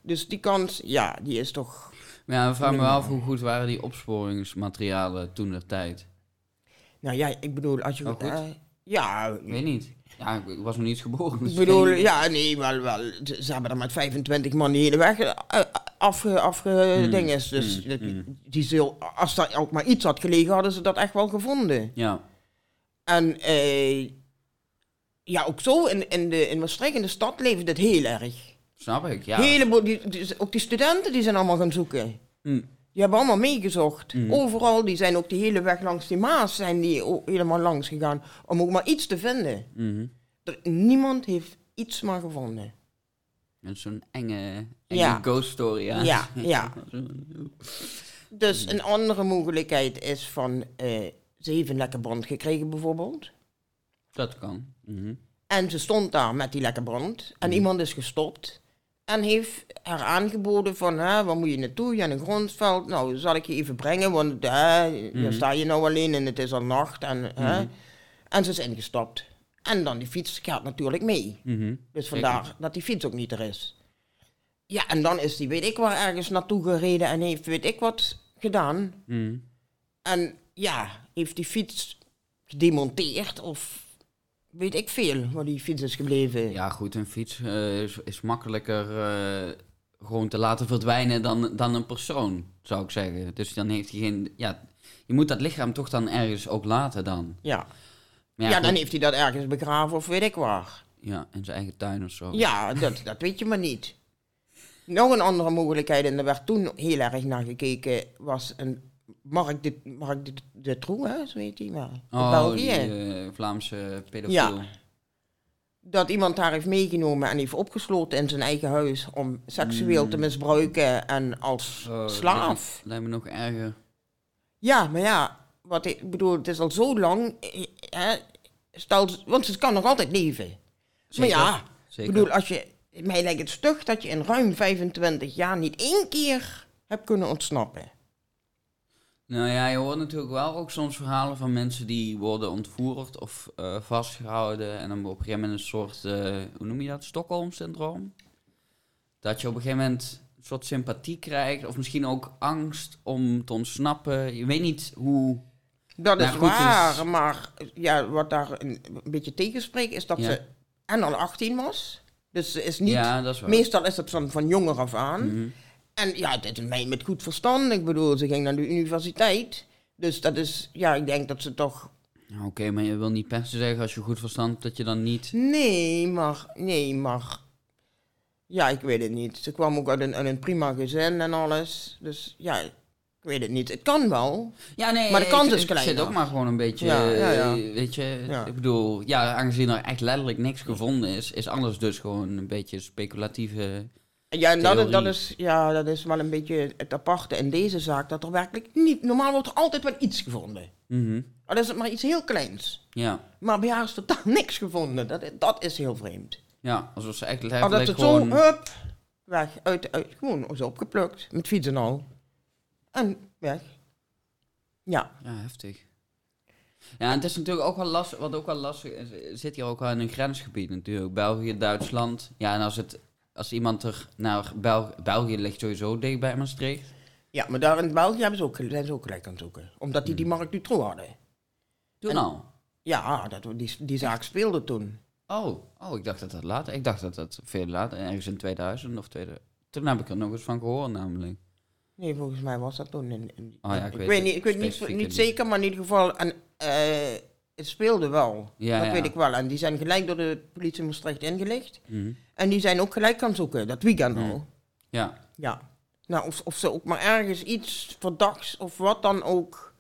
Dus die kans, ja, die is toch... Maar ja, we vragen me af hoe goed waren die opsporingsmaterialen toen de tijd. Nou ja, ik bedoel, als je... Wel goed. eh, ja, Ik weet niet. Ja, ik was nog niet geboren. dus Ik bedoel, (laughs) ja, nee, wel, wel. Ze hebben er met 25 man de hele weg eh, afge, afge Mm, dinges. Dus mm, dat- mm. die zul, als daar ook maar iets had gelegen, hadden ze dat echt wel gevonden. Ja. En eh, ja, ook zo in, in, de, in Maastricht, in de stad, leeft het heel erg. Snap ik, ja. Heleboel, die, die- ook die studenten die zijn allemaal gaan zoeken. Die hebben allemaal meegezocht. Mm. Overal, die zijn ook de hele weg langs die Maas zijn die helemaal langs gegaan. Om ook maar iets te vinden. Mhm. Er, niemand heeft iets maar gevonden. Met zo'n enge, enge Ja. ghost story, ja. Ja, (laughs) ja. Dus een andere mogelijkheid is van eh, ze heeft een lekker brand gekregen bijvoorbeeld. Dat kan. Mhm. En ze stond daar met die lekker brand. En iemand is gestopt. En heeft haar aangeboden van, hè, waar moet je naartoe? Ja, in een grondveld. Nou, zal ik je even brengen, want hè, hier sta je nou alleen en het is al nacht. En, hè. en ze is ingestapt. En dan die fiets gaat natuurlijk mee. Mhm. Dus vandaar dat die fiets ook niet er is. Ja, en dan is die weet ik waar ergens naartoe gereden en heeft weet ik wat gedaan. Mhm. En ja, heeft die fiets gedemonteerd of weet ik veel waar die fiets is gebleven. Ja, goed, een fiets eh, is, is makkelijker eh, gewoon te laten verdwijnen dan, dan een persoon, zou ik zeggen. Dus dan heeft hij geen... Ja, je moet dat lichaam toch dan ergens ook laten dan. Ja, Maar ja, goed, dan heeft hij dat ergens begraven of weet ik waar. Ja, in zijn eigen tuin of zo. Ja, dat, dat weet je maar niet. Nog een andere mogelijkheid, en daar werd toen heel erg naar gekeken, was een Mark de, Mark de, de Troe, hè, zo heet hij maar. Oh, België. die eh, Vlaamse pedofiel. Ja. dat iemand haar heeft meegenomen en heeft opgesloten in zijn eigen huis om seksueel te misbruiken en als. Oh, slaaf. Lijkt, me nog erger. Ja, maar ja, wat ik bedoel, het is al zo lang. eh, Hè, stel, want ze kan nog altijd leven. Zeker, Maar ja, zeker. ik bedoel, als je, mij lijkt het stug dat je in ruim 25 jaar niet één keer hebt kunnen ontsnappen. Nou ja, je hoort natuurlijk wel ook soms verhalen van mensen die worden ontvoerd of eh, vastgehouden. En dan op een gegeven moment een soort, eh, hoe noem je dat, Stockholm-syndroom. Dat je op een gegeven moment een soort sympathie krijgt of misschien ook angst om te ontsnappen. Je weet niet hoe... Dat Nou is goed, waar, dus- maar ja, wat daar een, een beetje tegenspreekt is dat Ja. ze en al 18 was. Dus ze is niet. Ja, is. Meestal is het van, van jonger af aan. Mhm. En ja, dit is met goed verstand. Ik bedoel, ze ging naar de universiteit. Dus dat is, ja, ik denk dat ze toch. Oké, maar je wil niet per se zeggen als je goed verstand hebt dat je dan niet... Nee, maar. Nee, maar. Ja, ik weet het niet. Ze kwam ook uit een, uit een prima gezin en alles. Dus ja, ik weet het niet. Het kan wel. Ja, nee, Maar de kans is ik zit kleiner. ook maar gewoon een beetje, Ja, ja, ja. weet je, ik bedoel, ja, aangezien er echt letterlijk niks gevonden is, is alles dus gewoon een beetje speculatieve... Ja, en dat, is- dat, Theorie. is, ja, dat is wel een beetje het aparte in deze zaak. Dat er werkelijk niet. Normaal wordt er altijd wel iets gevonden. Mhm. Al is het maar iets heel kleins. Ja, Maar bij haar is totaal (laughs) niks gevonden. Dat, dat is heel vreemd. ja, alsof ze echt Al dat het gewoon... zo, hup, weg, uit, uit, gewoon zo opgeplukt, met fiets en al. En weg. Ja, Ja, heftig. Ja, en het is natuurlijk ook wel lastig, wat ook wel lastig is, zit hier ook wel in een grensgebied natuurlijk. België, Duitsland. Ja, en als, het, als iemand er naar Bel België ligt sowieso dicht bij Maastricht. Ja, maar daar in België hebben ze ook, zijn ze ook gelijk aan het zoeken. Omdat die die Mark Dutroux hadden. Toen En- al. Ja, dat, die, die zaak speelde toen. Oh, oh, ik dacht dat dat later. Ik dacht dat dat veel later, ergens in 2000 of 2000. Toen heb ik er nog eens van gehoord namelijk. Nee, volgens mij was dat toen. In, in- Oh ja, ik ik, weet niet, ik weet niet, niet zeker, maar in ieder geval. En, eh, het speelde wel. Ja, dat ja. weet ik wel. En die zijn gelijk door de politie Maastricht ingelicht. Mhm. En die zijn ook gelijk gaan zoeken, dat weekend Mhm. al. Ja, Ja. Nou, of, of ze ook maar ergens iets verdachts of wat dan ook.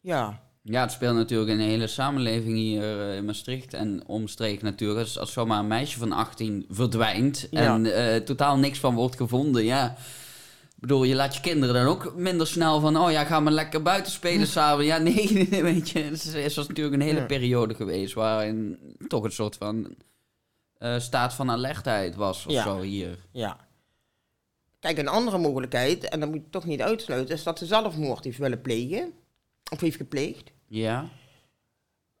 Ja. Ja, het speelt natuurlijk in de hele samenleving hier eh, in Maastricht en omstreken natuurlijk. Dus als zomaar een meisje van 18 verdwijnt Ja. en eh, totaal niks van wordt gevonden, ja. Ik bedoel, je laat je kinderen dan ook minder snel van, oh ja, ga maar lekker buiten spelen (laughs) samen. Ja, nee, (laughs) nee, weet je. Het is, natuurlijk een hele Ja. periode geweest waarin toch een soort van eh, staat van alertheid was of Ja. zo hier. Ja. Kijk, een andere mogelijkheid, en dat moet je toch niet uitsluiten, is dat ze zelfmoord heeft willen plegen. Of heeft gepleegd. Ja,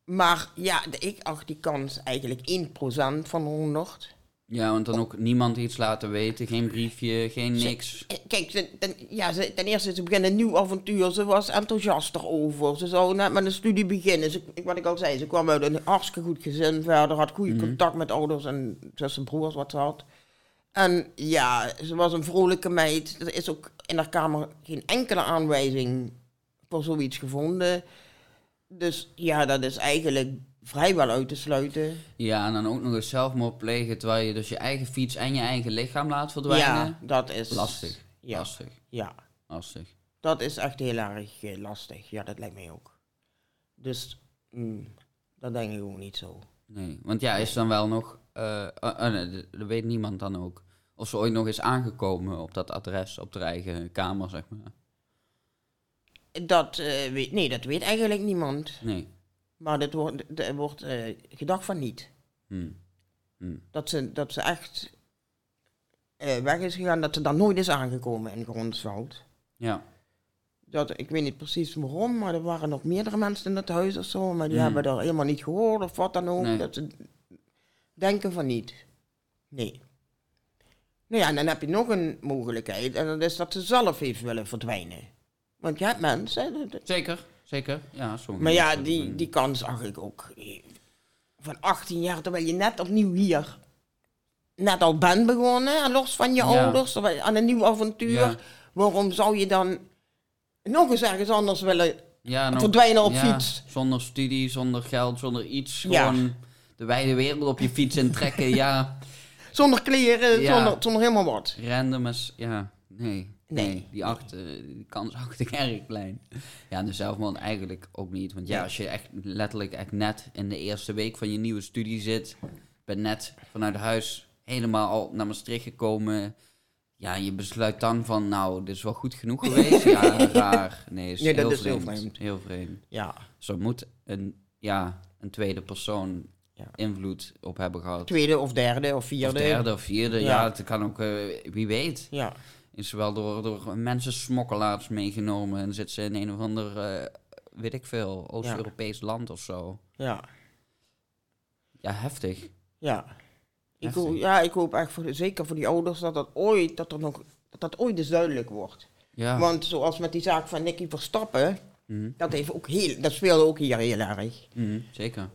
Maar ja, ik acht die kans eigenlijk 1% van 100. Ja want dan ook niemand iets laten weten, geen briefje, geen niks. Eh, Kijk, ze- ten, ja, ze, ten eerste, ze beginnen een nieuw avontuur. Ze was enthousiast erover. Ze zou net met een studie beginnen. Ze, wat ik al zei, ze kwam uit een hartstikke goed gezin verder. Had goede contact met ouders en zussen en broers wat ze had. En ja, ze was een vrolijke meid. Er is ook in haar kamer geen enkele aanwijzing voor zoiets gevonden. Dus ja, dat is eigenlijk vrijwel uit te sluiten. Ja, en dan ook nog eens zelfmoord plegen terwijl je dus je eigen fiets en je eigen lichaam laat verdwijnen. Ja, dat is... Lastig, Ja, lastig, ja. lastig. Dat is echt heel erg eh, lastig. Ja, dat lijkt mij ook. Dus mm, dat denk ik ook niet zo. Nee, want ja, is dan wel nog, eh, eh, eh, nee, dat- dat weet niemand dan ook, of ze ooit nog is aangekomen op dat adres, op de eigen kamer, zeg maar. Dat, eh, weet, nee, dat weet eigenlijk niemand. Nee. Maar dat wordt, er wordt eh, gedacht van niet. Hm. Dat ze, dat ze echt eh, weg is gegaan, dat ze dan nooit is aangekomen in Gronsveld. Ja, Dat, ik weet niet precies waarom, maar er waren nog meerdere mensen in het huis of zo. Maar die Hmm. hebben dat helemaal niet gehoord of wat dan ook. Nee. Dat ze denken van niet. Nee. Nou ja, en dan heb je nog een mogelijkheid. En dat is dat ze zelf heeft willen verdwijnen. Want je hebt mensen. zeker, zeker. Ja, Maar ja, die, die kans zag ik ook. Van 18 jaar, terwijl je net opnieuw hier net al bent begonnen. En los van je Ja. ouders, aan een nieuw avontuur. Ja. Waarom zou je dan nog eens ergens anders willen ja, nog- verdwijnen op fiets? Zonder studie, zonder geld, zonder iets. Ja. Gewoon de wijde wereld op je fiets intrekken. ja, (laughs) Zonder kleren, zonder, zonder helemaal wat. random is, ja, nee. Nee, Nee. die, acht, eh, die kans (laughs) acht ik erg klein. Ja, en de zelfmoord eigenlijk ook niet. Want ja, als je echt letterlijk echt net in de eerste week van je nieuwe studie zit, bent net vanuit huis helemaal al naar Maastricht gekomen. Ja, je besluit dan van, nou, dit is wel goed genoeg (laughs) geweest. Ja, raar. Nee, is Nee, dat heel, is heel vreemd. Heel vreemd. Ja, Zo moet een, ja, een tweede persoon Ja. invloed op hebben gehad. tweede of derde of Of vierde. derde of vierde, ja, Ja. het kan ook, eh, wie weet. Ja, Is ze wel door, door mensen smokkelaars meegenomen en zit ze in een of ander, eh, weet ik veel, Oost-Europees land of zo. ja, Ja, heftig. ja. Ik hoop, ja, ik hoop echt, voor, zeker voor die ouders, dat dat ooit, dat er nog, dat dat ooit eens duidelijk wordt. Ja. Want zoals met die zaak van Nicky Verstappen, Mhm, dat, heeft ook heel, dat speelde ook hier heel erg. mhm, zeker.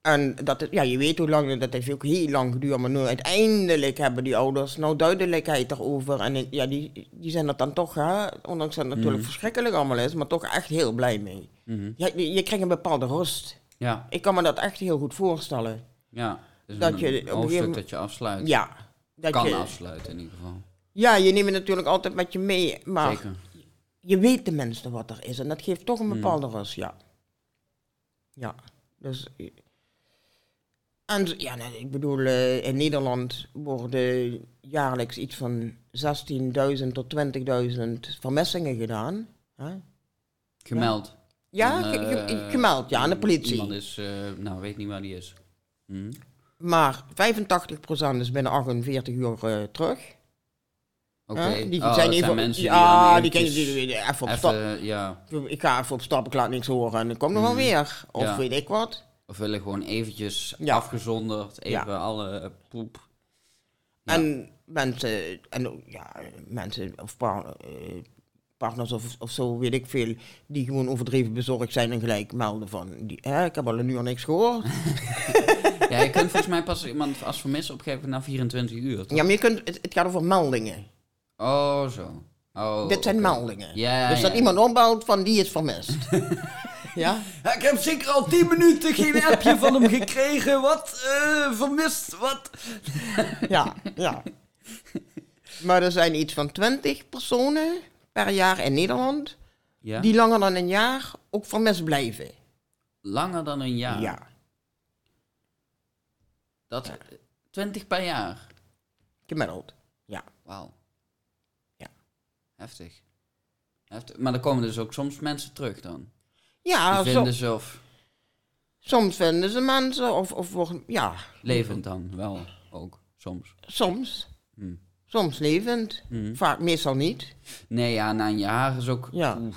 En dat, het- ja, je weet hoe lang, dat heeft ook heel lang geduurd, maar nu uiteindelijk hebben die ouders nou duidelijkheid erover. En ja, die, die zijn er dan toch, hè, ondanks dat het natuurlijk Mhm. verschrikkelijk allemaal is, maar toch echt heel blij mee. Mhm. Je, je krijgt een bepaalde rust. Ja, Ik kan me dat echt heel goed voorstellen. ja. Is Dat je op een hoofdstuk gegeven- dat je afsluit. Ja. Dat kan je, afsluiten in ieder geval. Ja, je neemt het natuurlijk altijd met je mee, maar Zeker. je weet tenminste wat er is. En dat geeft toch een Mm. bepaalde rust, ja. Ja, dus... En ja, nee, ik bedoel, eh, in Nederland worden jaarlijks iets van 16.000 tot 20.000 vermissingen gedaan. Gemeld. Ja, Van, ge- ge- eh, gemeld, ja, aan de politie. Iemand is, eh, nou, weet niet waar die is. Mhm. Maar 85% is binnen 48 uur terug. Oké. Hè? Die Oh, zijn even, mensen die ja, die die, die- even op stap. ja, Ik ga even op stap, ik laat niks horen en dan komt nog wel weer. Of Ja. weet ik wat. Of willen gewoon eventjes Ja. afgezonderd, even Ja. alle poep. Ja. En mensen, en ja, mensen of eh, partners of, of zo, weet ik veel, die gewoon overdreven bezorgd zijn en gelijk melden van, die, hè, ik heb al een uur niks gehoord. (laughs) Ja, je kunt volgens mij pas iemand als vermis opgeven na 24 uur. toch? Ja, maar je kunt, het, het gaat over meldingen. Oh, zo. Oh, Dit zijn meldingen. Ja, dus dat iemand opbelt van die is vermist. (laughs) ja? Ja, ik heb zeker al 10 minuten geen appje van hem gekregen. Wat? Eh, vermist? Wat? Ja, ja. Maar er zijn iets van 20 personen per jaar in Nederland Ja? die langer dan een jaar ook vermist blijven. Langer dan een jaar? ja. Dat, 20 per jaar? gemiddeld. Ja. Wauw. Ja. Heftig. Heftig. Maar dan komen dus ook soms mensen terug dan. Ja, Die zo- vinden ze of soms vinden ze mensen of, of worden, ja, levend dan wel ook soms. soms. Hm. Soms levend, Hm. vaak meestal niet. Nee, ja, na een jaar is ook... Ja. oeh,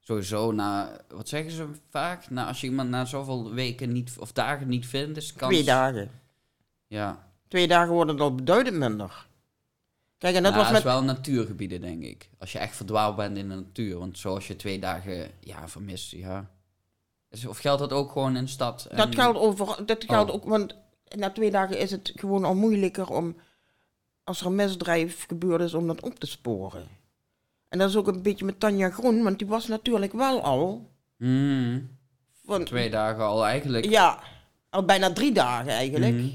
sowieso na... Wat zeggen ze vaak? Na, als je iemand na zoveel weken niet, of dagen niet vindt, is kans... Twee dagen. Ja. Twee dagen worden het al beduidend minder. Kijk, en dat Nou, was met... is wel natuurgebieden, denk ik. Als je echt verdwaald bent in de natuur. Want zoals je twee dagen ja, vermist, ja. Is- Of geldt dat ook gewoon in de stad? En- Dat geldt, over, dat geldt Oh. ook, want na twee dagen is het gewoon al moeilijker om, als er een misdrijf gebeurd is, om dat op te sporen. En dat is ook een beetje met Tanja Groen, want die was natuurlijk wel al, Mm, van, twee dagen al eigenlijk. ja, al bijna drie dagen eigenlijk. Mhm.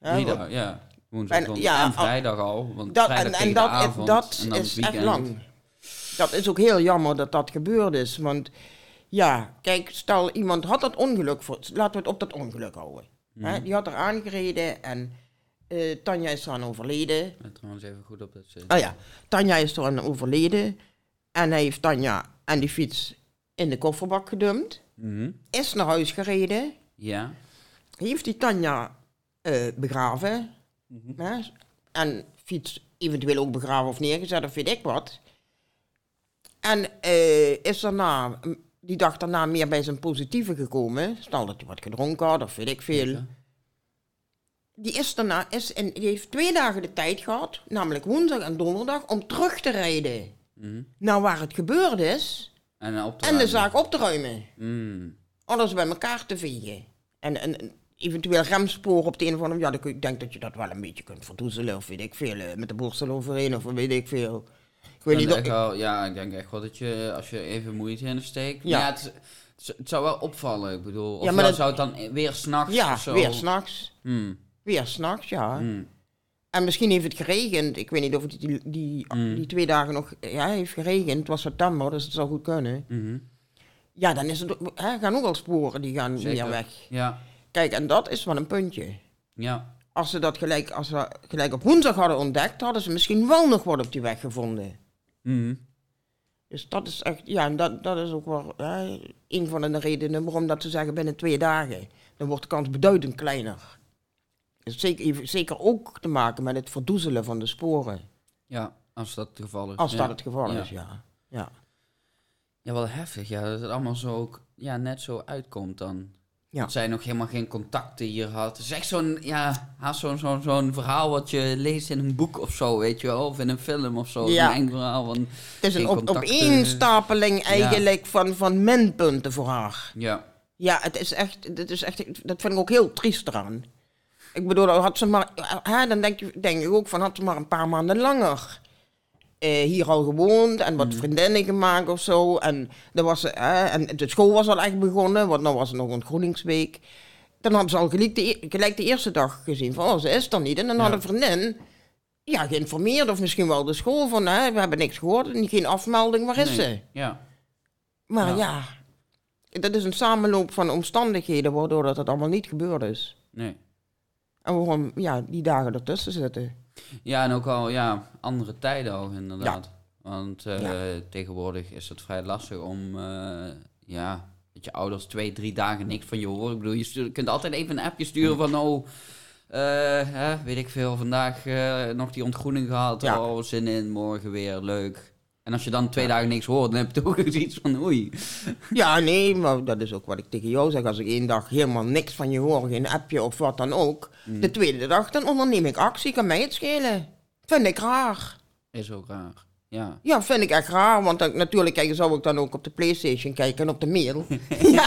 Ja, Drie dagen, ja. Woensdag En- en, ja, en vrijdag al. Want Dat, en en dat, avond, dat en is echt lang. Dat is ook heel jammer dat dat gebeurd is. Want ja, kijk, stel iemand had dat ongeluk, voor, laten we het op dat ongeluk houden. Hè, die had er aangereden en eh, Tanja is eraan overleden. Ben trouwens even goed op het zin. Oh ja, Tanja is eraan overleden. En hij heeft Tanja en die fiets in de kofferbak gedumpt. Mhm. Is naar huis gereden. Ja. Heeft die Tanja eh, begraven. Mhm. hè, en fiets eventueel ook begraven of neergezet of weet ik wat. En eh, is daarna, die dag daarna meer bij zijn positieve gekomen. Stel dat hij wat gedronken had of weet ik veel. Ja. Die is daarna, is in, die heeft twee dagen de tijd gehad, namelijk woensdag en donderdag, om terug te rijden Mhm. naar waar het gebeurd is. En op te En de zaak op te ruimen. Mm. Alles bij elkaar te vegen. En, en, en eventueel remsporen op de een of andere Ja, dan kun- ik denk dat je dat wel een beetje kunt verdoezelen. Of weet ik veel. eh, Met de borstel overheen of weet ik veel. Ik weet niet. of- wel, ja, ik denk echt wel dat je, als je even moeite in steekt... Ja. Ja, het, zou wel opvallen, ik bedoel. Of Ja, maar dat- zou het dan weer s'nachts Ja, of zo... weer s'nachts. Hmm, Weer s'nachts, ja. hmm. En misschien heeft het geregend. Ik weet niet of het die, die, Mm. die twee dagen nog ja, heeft geregend. Het was september, dus het zou goed kunnen. Mhm. Ja, dan is het, hè, gaan ook al sporen die gaan Zeker. weer weg. Ja, Kijk, en dat is wel een puntje. ja. Als ze dat gelijk, als ze gelijk op woensdag hadden ontdekt, hadden ze misschien wel nog wat op die weg gevonden. Mhm. Dus dat is echt, ja, en dat, dat is ook wel hè, een van de redenen waarom dat ze zeggen binnen twee dagen. Dan wordt de kans beduidend kleiner. Dus zeker, zeker ook te maken met het verdoezelen van de sporen. Ja, als dat het geval is. Als ja. dat het geval Ja. is, ja. ja. Ja, wel heftig. Ja, dat het allemaal zo ook, ja, net zo uitkomt dan. Ja. Dat zij nog helemaal geen contacten hier had. Het is echt zo'n, ja, zo'n zo'n zo'n verhaal wat je leest in een boek of zo, weet je wel. Of in een film of zo. Ja. Een eng verhaal van, Het is een op, opeenstapeling eigenlijk van, van minpunten voor haar. ja. Ja, het is echt, dat, is echt, dat vind ik ook heel triest eraan. Ik bedoel, had ze maar, hè, dan denk je, denk ik ook van, had ze maar een paar maanden langer eh, hier al gewoond en wat vriendinnen gemaakt of zo. En, dan was ze, hè, en de school was al echt begonnen, want dan was het nog een Groeningsweek. Dan hadden ze al gelijk de, e- gelijk de eerste dag gezien van, oh, ze is er niet. En dan Ja. had een vriendin ja, geïnformeerd, of misschien wel de school, van, hè, we hebben niks gehoord, en geen afmelding, waar is Nee. ze? Ja. Maar Ja. ja. dat is een samenloop van omstandigheden waardoor dat het allemaal niet gebeurd is. Nee. En waarom ja, die dagen ertussen zitten. Ja, en ook al, ja, andere tijden ook inderdaad. Want eh, Ja. tegenwoordig is het vrij lastig om, eh, ja, dat je ouders twee, drie dagen niks van je horen. Ik bedoel, je stuurt- kunt altijd even een appje sturen van, oh, eh, hè, weet ik veel, vandaag nog die ontgroening gehad. Ja. Oh, zin in, morgen weer, leuk. En als je dan twee dagen niks hoort, dan heb je toch (laughs) iets van oei. Ja, nee, maar dat is ook wat ik tegen jou zeg. Als ik één dag helemaal niks van je hoor, geen appje of wat dan ook. Mm. De tweede dag, dan onderneem ik actie. Kan mij het schelen. Vind ik raar. Is ook raar. Ja. Ja, vind ik echt raar. Want dan, natuurlijk kijk, zou ik dan ook op de Playstation kijken en op de mail. (laughs) ja.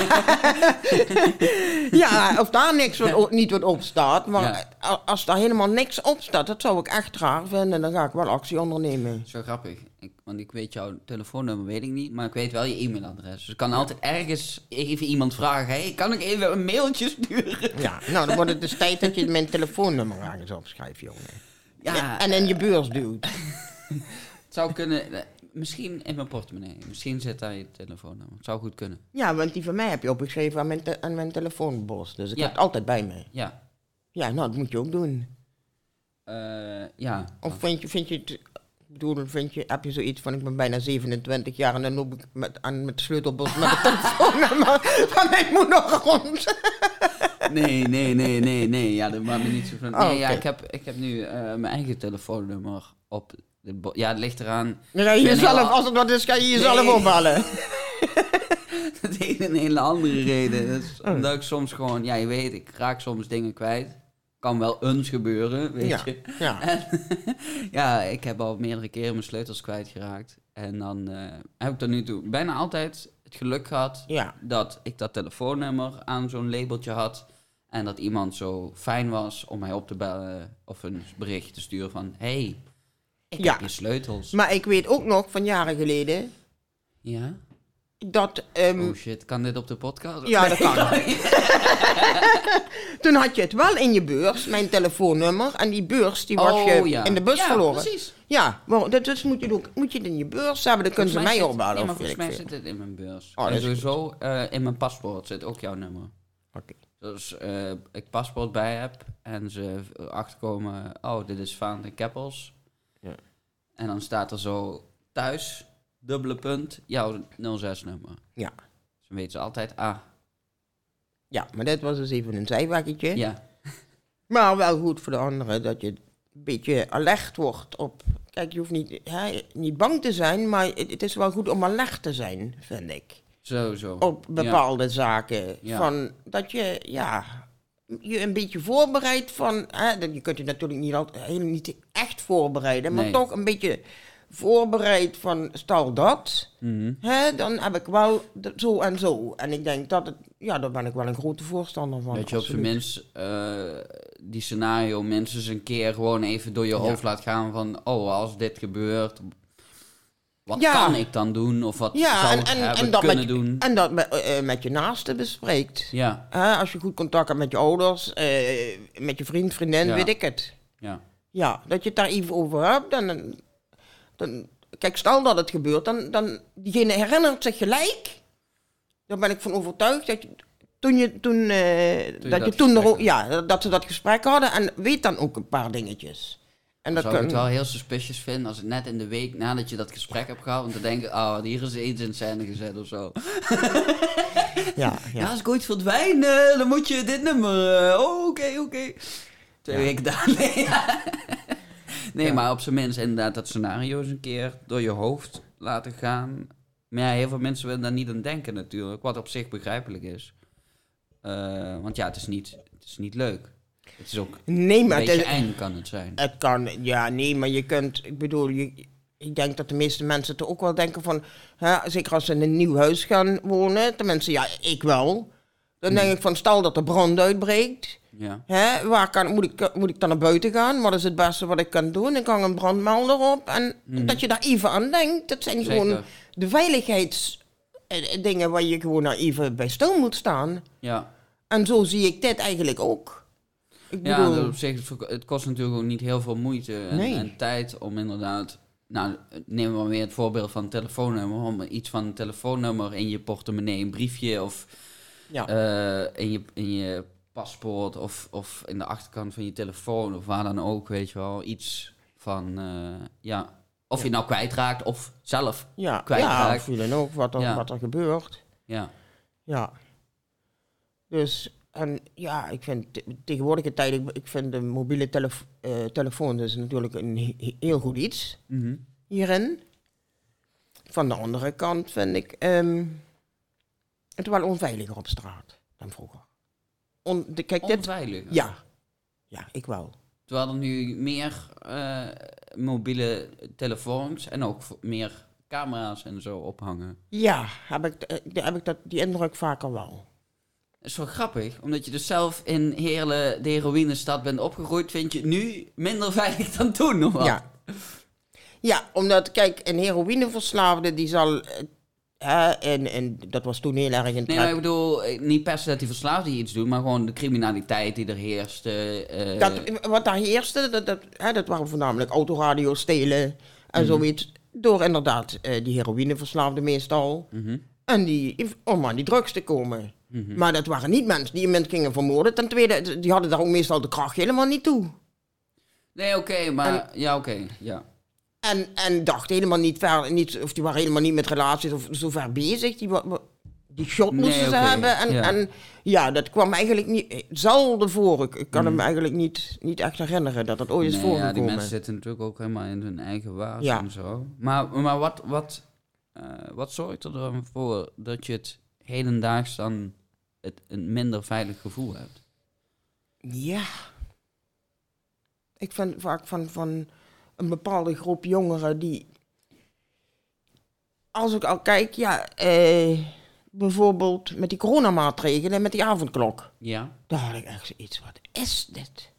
ja, of daar niks wat, niet wat op staat. Maar Ja. als daar helemaal niks op staat, dat zou ik echt raar vinden. Dan ga ik wel actie ondernemen. Zo grappig. Ik, want ik weet jouw telefoonnummer, weet ik niet. Maar ik weet wel je e-mailadres. Dus ik kan altijd ergens even iemand vragen. Hey, kan ik even een mailtje sturen? Ja, nou dan wordt het dus tijd dat je mijn telefoonnummer ergens opschrijft, jongen. Ja, En in je beurs duwt. (laughs) het zou kunnen. eh, Misschien in mijn portemonnee. Misschien zit daar je telefoonnummer. Het zou goed kunnen. Ja, want die van mij heb je opgeschreven aan mijn, te- aan mijn telefoonbos. Dus ik Ja. heb het altijd bij me. Ja. Ja, nou, dat moet je ook doen. Eh, ja. Of vind je, vind je het... Ik bedoel, vind je, heb je zoiets van, ik ben bijna 27 jaar en dan loop ik met, aan, met de sleutelbos met het (laughs) telefoonnummer van mijn moeder rond. (laughs) Nee, nee, nee, nee, nee. Ja, dat maakt me niet zo van. Oh, Nee, ja, oké. ik heb, ik heb nu eh, mijn eigen telefoonnummer op. Ja, het ligt eraan. Dan ga je Ik ben jezelf, heel- als (laughs) het wat is, ga je jezelf Nee. opbellen. Dat heeft een hele andere reden. Dat is Oh. omdat ik soms gewoon, ja, je weet, ik raak soms dingen kwijt. Kan wel eens gebeuren, weet Ja, je. ja. (laughs) En, (laughs) ja, ik heb al meerdere keren mijn sleutels kwijtgeraakt. En dan eh, heb ik tot nu toe bijna altijd het geluk gehad Ja, dat ik dat telefoonnummer aan zo'n labeltje had. En dat iemand zo fijn was om mij op te bellen of een berichtje te sturen van... hey, ik Ja. heb je sleutels. maar ik weet ook nog van jaren geleden Ja? dat... ehm, Oh shit, kan dit op de podcast? Ja, dat kan. (laughs) Toen had je het wel in je beurs, mijn telefoonnummer. En die beurs die was Oh, je ja. in de bus Ja, verloren. precies. Ja, maar dat dus moet je, ook, moet je het in je beurs hebben. Dan kunnen ze mij opbellen. Nee, maar volgens mij zit het in mijn beurs. Oh, en sowieso eh, in mijn paspoort zit ook jouw nummer. Oké. Dus eh, ik paspoort bij heb en ze achterkomen, oh, dit is Vaan en Keppels. Ja. En dan staat er zo thuis, dubbele punt, jouw 06-nummer. Ja. Dus dan weten ze altijd, ah, ja, maar dit was dus even een zijwaggetje. ja, (laughs) Maar wel goed voor de anderen dat je een beetje alert wordt op... Kijk, je hoeft niet, hè, niet bang te zijn, maar het, het is wel goed om alert te zijn, vind ik. sowieso. Op bepaalde zaken. Ja. Van dat je, ja, je een beetje voorbereidt van... Hè, je kunt je natuurlijk niet, altijd, helemaal niet echt voorbereiden, maar Nee. toch een beetje voorbereid van stel dat... Mhm. Hè, dan heb ik wel zo en zo. En ik denk dat het, ja, daar ben ik wel een grote voorstander van. Dat je op zijn minst die scenario minstens een keer gewoon even door je hoofd laat gaan van, oh, als dit gebeurt, wat Ja. kan ik dan doen? Of wat Ja, zou en, dat, kunnen met, doen? en dat met, eh, eh, met je naasten bespreekt. Ja, als je goed contact hebt met je ouders, eh, met je vriend, vriendin, Ja. weet ik het. ja. Ja, dat je het daar even over hebt. Dan, dan, kijk, stel dat het gebeurt, dan, dan diegene herinnert zich gelijk. Daar ben ik van overtuigd dat je, toen je toen, dat, dat je toen er, ja, dat ze dat gesprek hadden en weet dan ook een paar dingetjes. En dat zou ik kan, het wel heel suspicious vinden als het net in de week nadat je dat gesprek hebt gehad, want dan denk ik, oh, hier is iets in scène gezet of zo. ja, (laughs) Ja, ja. als ik ooit verdwijn, eh, dan moet je dit nummer. eh, oh, oké, oké. Twee Ja. weken daar. (laughs) Nee, ja. nee maar op zijn minst inderdaad dat scenario eens een keer door je hoofd laten gaan. Maar ja, heel veel mensen willen daar niet aan denken natuurlijk, wat op zich begrijpelijk is. Eh, want ja, het is, niet, het is niet leuk. Het is ook Nee, een maar het, beetje is- eng kan het zijn. het kan, ja, nee, maar je kunt, ik bedoel, je, ik denk dat de meeste mensen toch ook wel denken van, hè, zeker als ze in een nieuw huis gaan wonen, tenminste, ja, ik wel. Dan denk ik van, stel dat er brand uitbreekt, Ja, hè, waar kan, moet, ik, moet ik dan naar buiten gaan? Wat is het beste wat ik kan doen? Ik hang een brandmelder op en dat je daar even aan denkt, dat zijn gewoon de veiligheidsdingen waar je gewoon even bij stil moet staan. Ja. En zo zie ik dit eigenlijk ook. Ik Ja, dat op zich, het kost natuurlijk ook niet heel veel moeite en, Nee. en tijd om inderdaad... Nou, neem maar weer het voorbeeld van een telefoonnummer. Om iets van een telefoonnummer in je portemonnee, een briefje of ja. eh, in, je, in je paspoort of, of in de achterkant van je telefoon of waar dan ook, weet je wel. Iets van, eh, ja, of je nou kwijtraakt of zelf. Ja, kwijtraakt. ja of wie dan ook, wat er, Ja. wat er gebeurt. Ja, Ja. Dus, En ja, ik vind te- tegenwoordige tijd, ik, ik vind de mobiele telef eh, telefoon dus natuurlijk een he- heel goed iets Mhm. hierin. Van de andere kant vind ik ehm, het wel onveiliger op straat dan vroeger. On, de, kijk, dit, Onveilig. ja. Ja, ik wel. Terwijl er nu meer eh, mobiele telefoons en ook meer camera's en zo ophangen. Ja, heb ik, eh, heb ik dat, die indruk vaker wel. Is wel grappig, omdat je dus zelf in Heerlen, de heroïnestad, bent opgegroeid, vind je het nu minder (laughs) veilig dan toen, of wat? Ja. Ja, omdat, kijk, een heroïneverslaafde die zal... eh, Hè, en, en dat was toen heel erg in Nee, maar ik bedoel, eh, niet per se dat die verslaafden iets doen, maar gewoon de criminaliteit die er heerst. eh, Dat, wat daar heerste, dat, dat, hè, dat waren voornamelijk autoradio stelen en zoiets. Door inderdaad eh, die heroïneverslaafden meestal. mhm, En die, om aan die drugs te komen. Mhm. Maar dat waren niet mensen die mens gingen vermoorden. Ten tweede, die hadden daar ook meestal de kracht helemaal niet toe. Nee, oké, maar... ja, oké, ja. En, en dachten helemaal niet ver, niet, of die waren helemaal niet met relaties of zo ver bezig. Die, die shot Nee, moesten ze hebben. En ja. ja. en ja, dat kwam eigenlijk niet, zelden voor. Ik, ik kan Mm. hem eigenlijk niet, niet echt herinneren dat dat ooit is Nee, ja, voorgekomen. die mensen zitten natuurlijk ook helemaal in hun eigen waas Ja. en zo. Maar, maar wat, wat, eh, wat zorgt er dan voor dat je het hedendaags dan het, een minder veilig gevoel hebt? Ja. Ik vind vaak van, van een bepaalde groep jongeren die... Als ik al kijk, ja, eh, bijvoorbeeld met die coronamaatregelen en met die avondklok. Ja, Daar had ik echt zoiets, wat is dit?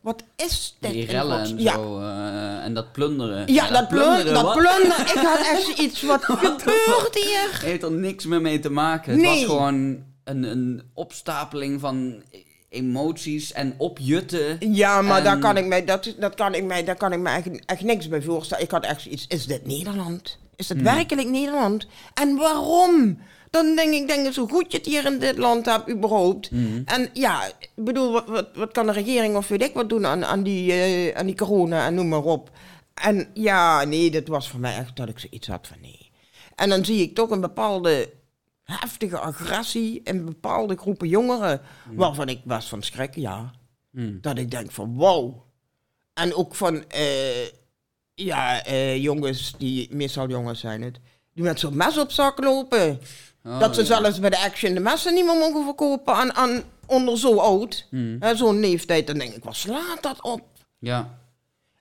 Wat is dit? die rellen en ja. zo. eh, en dat plunderen. Ja, dat plunderen, dat plunderen. Ik had echt zoiets, wat (laughs) gebeurt hier? heeft er niks meer mee te maken. Het Nee. was gewoon een, een opstapeling van emoties en opjutten. Ja, maar En- daar kan ik mij, dat, dat kan ik mij, daar kan ik me echt, echt niks bij voorstellen. Ik had echt zoiets, is dit Nederland? Is Hmm. het werkelijk Nederland? En waarom? Dan denk ik, denk ik, zo goed je het hier in dit land hebt, überhaupt. Hmm. En ja, ik bedoel, wat, wat, wat kan de regering of weet ik wat doen aan, aan, die, eh, aan die corona en noem maar op. En ja, nee, dat was voor mij echt dat ik zoiets had van nee. En dan zie ik toch een bepaalde heftige agressie in bepaalde groepen jongeren, waarvan ik was van schrik, ja. Hmm. Dat ik denk van wow. En ook van, eh, ja, eh, jongens die, meestal jongens zijn het, die met zo'n mes op zak lopen. Oh, dat ze ja. zelfs bij de Action de messen niet meer mogen verkopen aan, aan onder zo oud. Hè, Zo'n leeftijd. Dan denk ik, wat slaat dat op? Ja,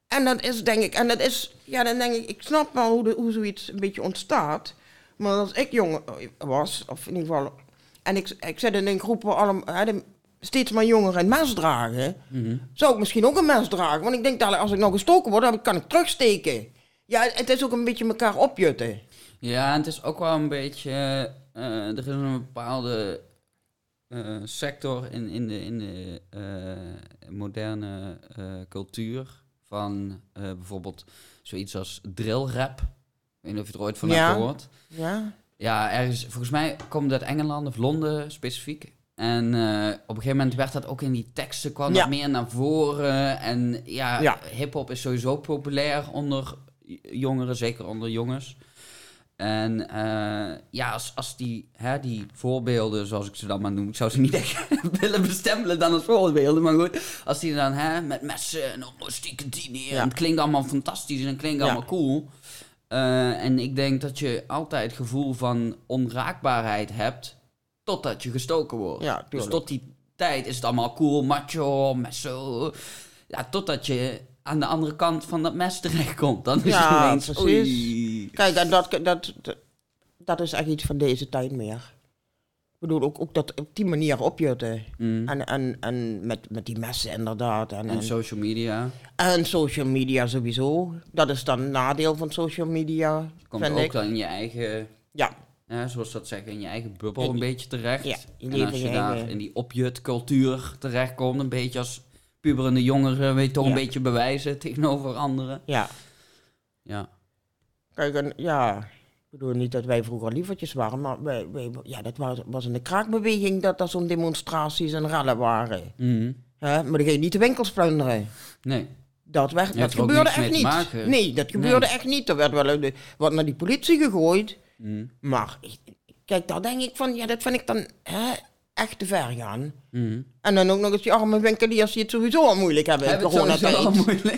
En dat is denk ik, en dat is, ja dan denk ik, ik snap wel hoe, de, hoe zoiets een beetje ontstaat. Maar als ik jong was, of in ieder geval, en ik, ik zit in een groep waar allemaal, steeds maar jongeren een mes dragen, mhm. zou ik misschien ook een mes dragen. Want ik denk dat als ik nog gestoken word, dan kan ik terugsteken. Ja, het is ook een beetje elkaar opjutten. Ja, en het is ook wel een beetje. eh, er is een bepaalde eh, sector in, in de, in de eh, moderne eh, cultuur van eh, bijvoorbeeld zoiets als drillrap. Ik weet niet of je er ooit van Ja. hebt gehoord. Ja, Ja, ergens, volgens mij komt het uit Engeland of Londen specifiek. En eh, op een gegeven moment werd dat ook in die teksten kwam Ja. dat meer naar voren. En ja, Ja. hip-hop is sowieso populair onder jongeren, zeker onder jongens. En eh, ja, als, als die, hè, die voorbeelden, zoals ik ze dan maar noem, ik zou ze niet echt (laughs) willen bestempelen dan als voorbeelden, maar goed. Als die dan hè, met messen en op stieke tien Ja. en het klinkt allemaal fantastisch en het klinkt allemaal cool. Eh, en ik denk dat je altijd het gevoel van onraakbaarheid hebt totdat je gestoken wordt. Ja, dus tot die tijd is het allemaal cool, macho, messo. Ja, totdat je aan de andere kant van dat mes terechtkomt. Dan is Ja, het ineens, precies. oei. kijk, en dat, dat, dat, dat is echt iets van deze tijd meer. Ik bedoel, ook, ook dat op die manier opjutten. Mm. En, en, en met, met die messen inderdaad. En, En en, social media. en social media sowieso. Dat is dan een nadeel van social media, Komt vind ook ik. dan in je eigen, Ja, ja, zoals dat zeggen, in je eigen bubbel In- een beetje terecht. ja, je en als in je je daar eigen- in die opjutcultuur terechtkomt, een beetje als puberende jongeren, weet je toch Ja. een beetje bewijzen tegenover anderen. ja. Ja. Kijk, en, ja, ik bedoel niet dat wij vroeger lievertjes waren, maar wij, wij, ja, dat was, was in de kraakbeweging dat er zo'n demonstraties en rellen waren. Hè? Maar dan ging je niet de winkels plunderen. Nee. Dat, werd, dat gebeurde echt niet. Nee, dat gebeurde Nee. echt niet. Er werd wel wat naar die politie gegooid. Mhm. Maar kijk, daar denk ik van, ja, dat vind ik dan, hè, echt te ver gaan. Mhm. En dan ook nog eens die arme winkeliers die het sowieso al moeilijk hebben in coronatijd.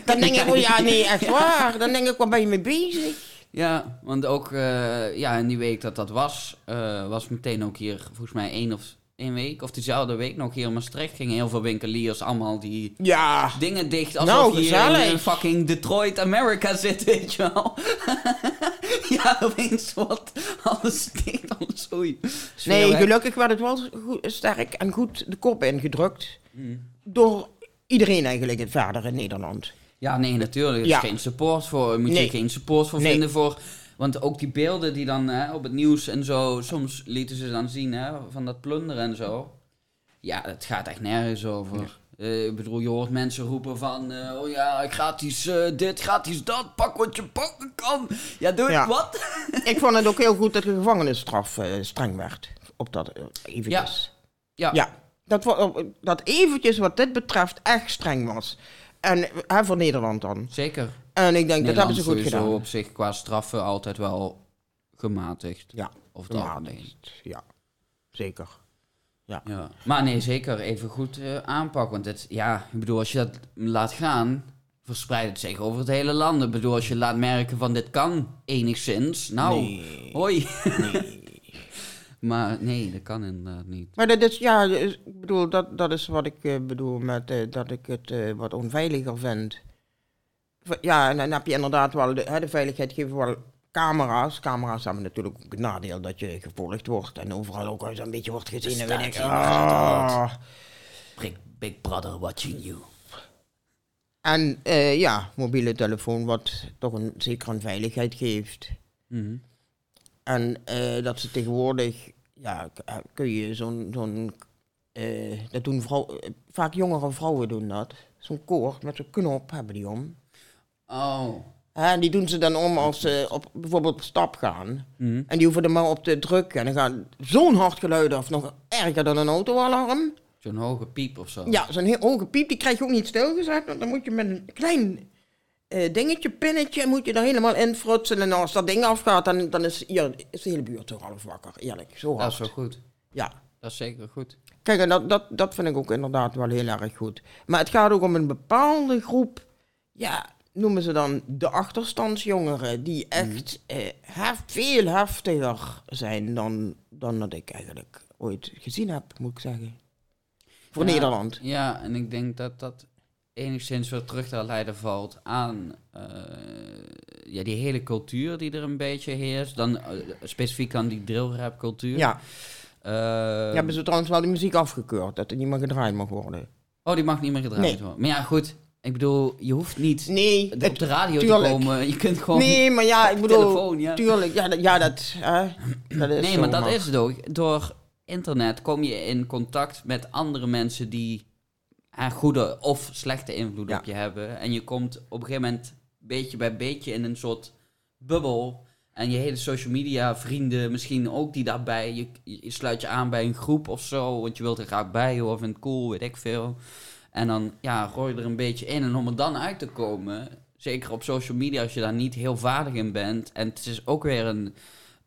Dan denk ik, oh (laughs) ja, nee, echt waar. Dan denk ik, waar ben je mee bezig? Ja, want ook eh, ja, in die week dat dat was, eh, was meteen ook hier volgens mij één of één week of diezelfde week nog hier in Maastricht gingen heel veel winkeliers allemaal die Ja, dingen dicht alsof Nou, je hier in gezellig. eh, fucking Detroit, America (laughs) zit, weet je wel. (laughs) ja, opeens wordt alles dicht, alles oei. Nee, weg. gelukkig werd het wel goed, sterk en goed de kop ingedrukt. Mm. Door iedereen eigenlijk het verder in Nederland. Ja, nee, natuurlijk. Er is Ja. geen support voor. Moet je geen support voor Nee. vinden voor. Want ook die beelden die dan hè, op het nieuws en zo. Soms lieten ze dan zien hè, van dat plunderen en zo. Ja, het gaat echt nergens over. Eh, ik bedoel, je hoort mensen roepen van. eh, oh ja, gratis eh, dit, gratis dat. Pak wat je pakken kan. Ja, doe Ja. wat? (laughs) Ik vond het ook heel goed dat de gevangenisstraf streng werd. Op dat eventjes. Ja. Ja, dat, wa- dat eventjes wat dit betreft echt streng was. En hè, voor Nederland dan. Zeker. En ik denk, dat hebben ze goed gedaan. op zich qua straffen altijd wel gematigd. Ja, Of gematigd. Ja, zeker. Ja. Maar nee, zeker even goed eh, aanpakken. Want het, ja, ik bedoel, als je dat laat gaan, verspreidt het zich over het hele land. Ik bedoel, als je laat merken van dit kan enigszins, nou, Nee. hoi. Nee. (laughs) Maar nee, dat kan inderdaad niet. Maar dat is, ja, is- ik bedoel, dat, dat is wat ik eh, bedoel met eh, dat ik het eh, wat onveiliger vind. Ja, en dan heb je inderdaad wel, de, hè, de veiligheid geeft wel camera's. Camera's hebben natuurlijk ook het nadeel dat je gevolgd wordt en overal ook eens een beetje wordt gezien. En weet ik, ah. Big, big brother watching you. En eh, ja, mobiele telefoon wat toch een, zeker een veiligheid geeft. Mhm. En eh, dat ze tegenwoordig, ja, eh, kun je zo'n, zo'n eh, dat doen vrouw, vaak jongere vrouwen doen dat. Zo'n koord met zo'n knop hebben die om. Oh. En die doen ze dan om als ze op, bijvoorbeeld op stap gaan. Mhm. En die hoeven er maar op te drukken. En dan gaat zo'n hard geluid af, nog erger dan een autoalarm. Zo'n hoge piep of zo. Ja, zo'n heel hoge piep, die krijg je ook niet stilgezet. Want dan moet je met een klein eh, dingetje, pinnetje, moet je er helemaal in frutselen. En als dat ding afgaat, dan, dan is, hier, is de hele buurt toch half wakker. Eerlijk, zo Dat hard. is wel goed. Ja. Dat is zeker goed. Kijk, en dat, dat, dat vind ik ook inderdaad wel heel erg goed. Maar het gaat ook om een bepaalde groep, ja, noemen ze dan de achterstandsjongeren, die echt eh, hef- veel heftiger zijn dan, dan dat ik eigenlijk ooit gezien heb, moet ik zeggen. Voor Ja, Nederland. Ja, en ik denk dat dat enigszins weer terug te leiden valt aan eh, ja, die hele cultuur die er een beetje heerst. Dan eh, specifiek aan die drillrap cultuur. Ja, Eh, hebben ze trouwens wel die muziek afgekeurd, dat er niet meer gedraaid mag worden. Oh, die mag niet meer gedraaid Nee. worden. Maar ja, goed. Ik bedoel, je hoeft niet Nee, op het- de radio tuurlijk. te komen. Je kunt gewoon... nee maar ja, ik bedoel, telefoon, ja. tuurlijk, ja, dat, ja, dat, hè, dat is Nee, maar dat is het ook. Door internet kom je in contact met andere mensen die een goede of slechte invloed Ja. op je hebben. En je komt op een gegeven moment beetje bij beetje in een soort bubbel. En je hele social media vrienden misschien ook die daarbij. Je, je sluit je aan bij een groep of zo, want je wilt er graag bij vindt het cool, weet ik veel. En dan ja, gooi je er een beetje in. En om er dan uit te komen, zeker op social media als je daar niet heel vaardig in bent. En het is ook weer een,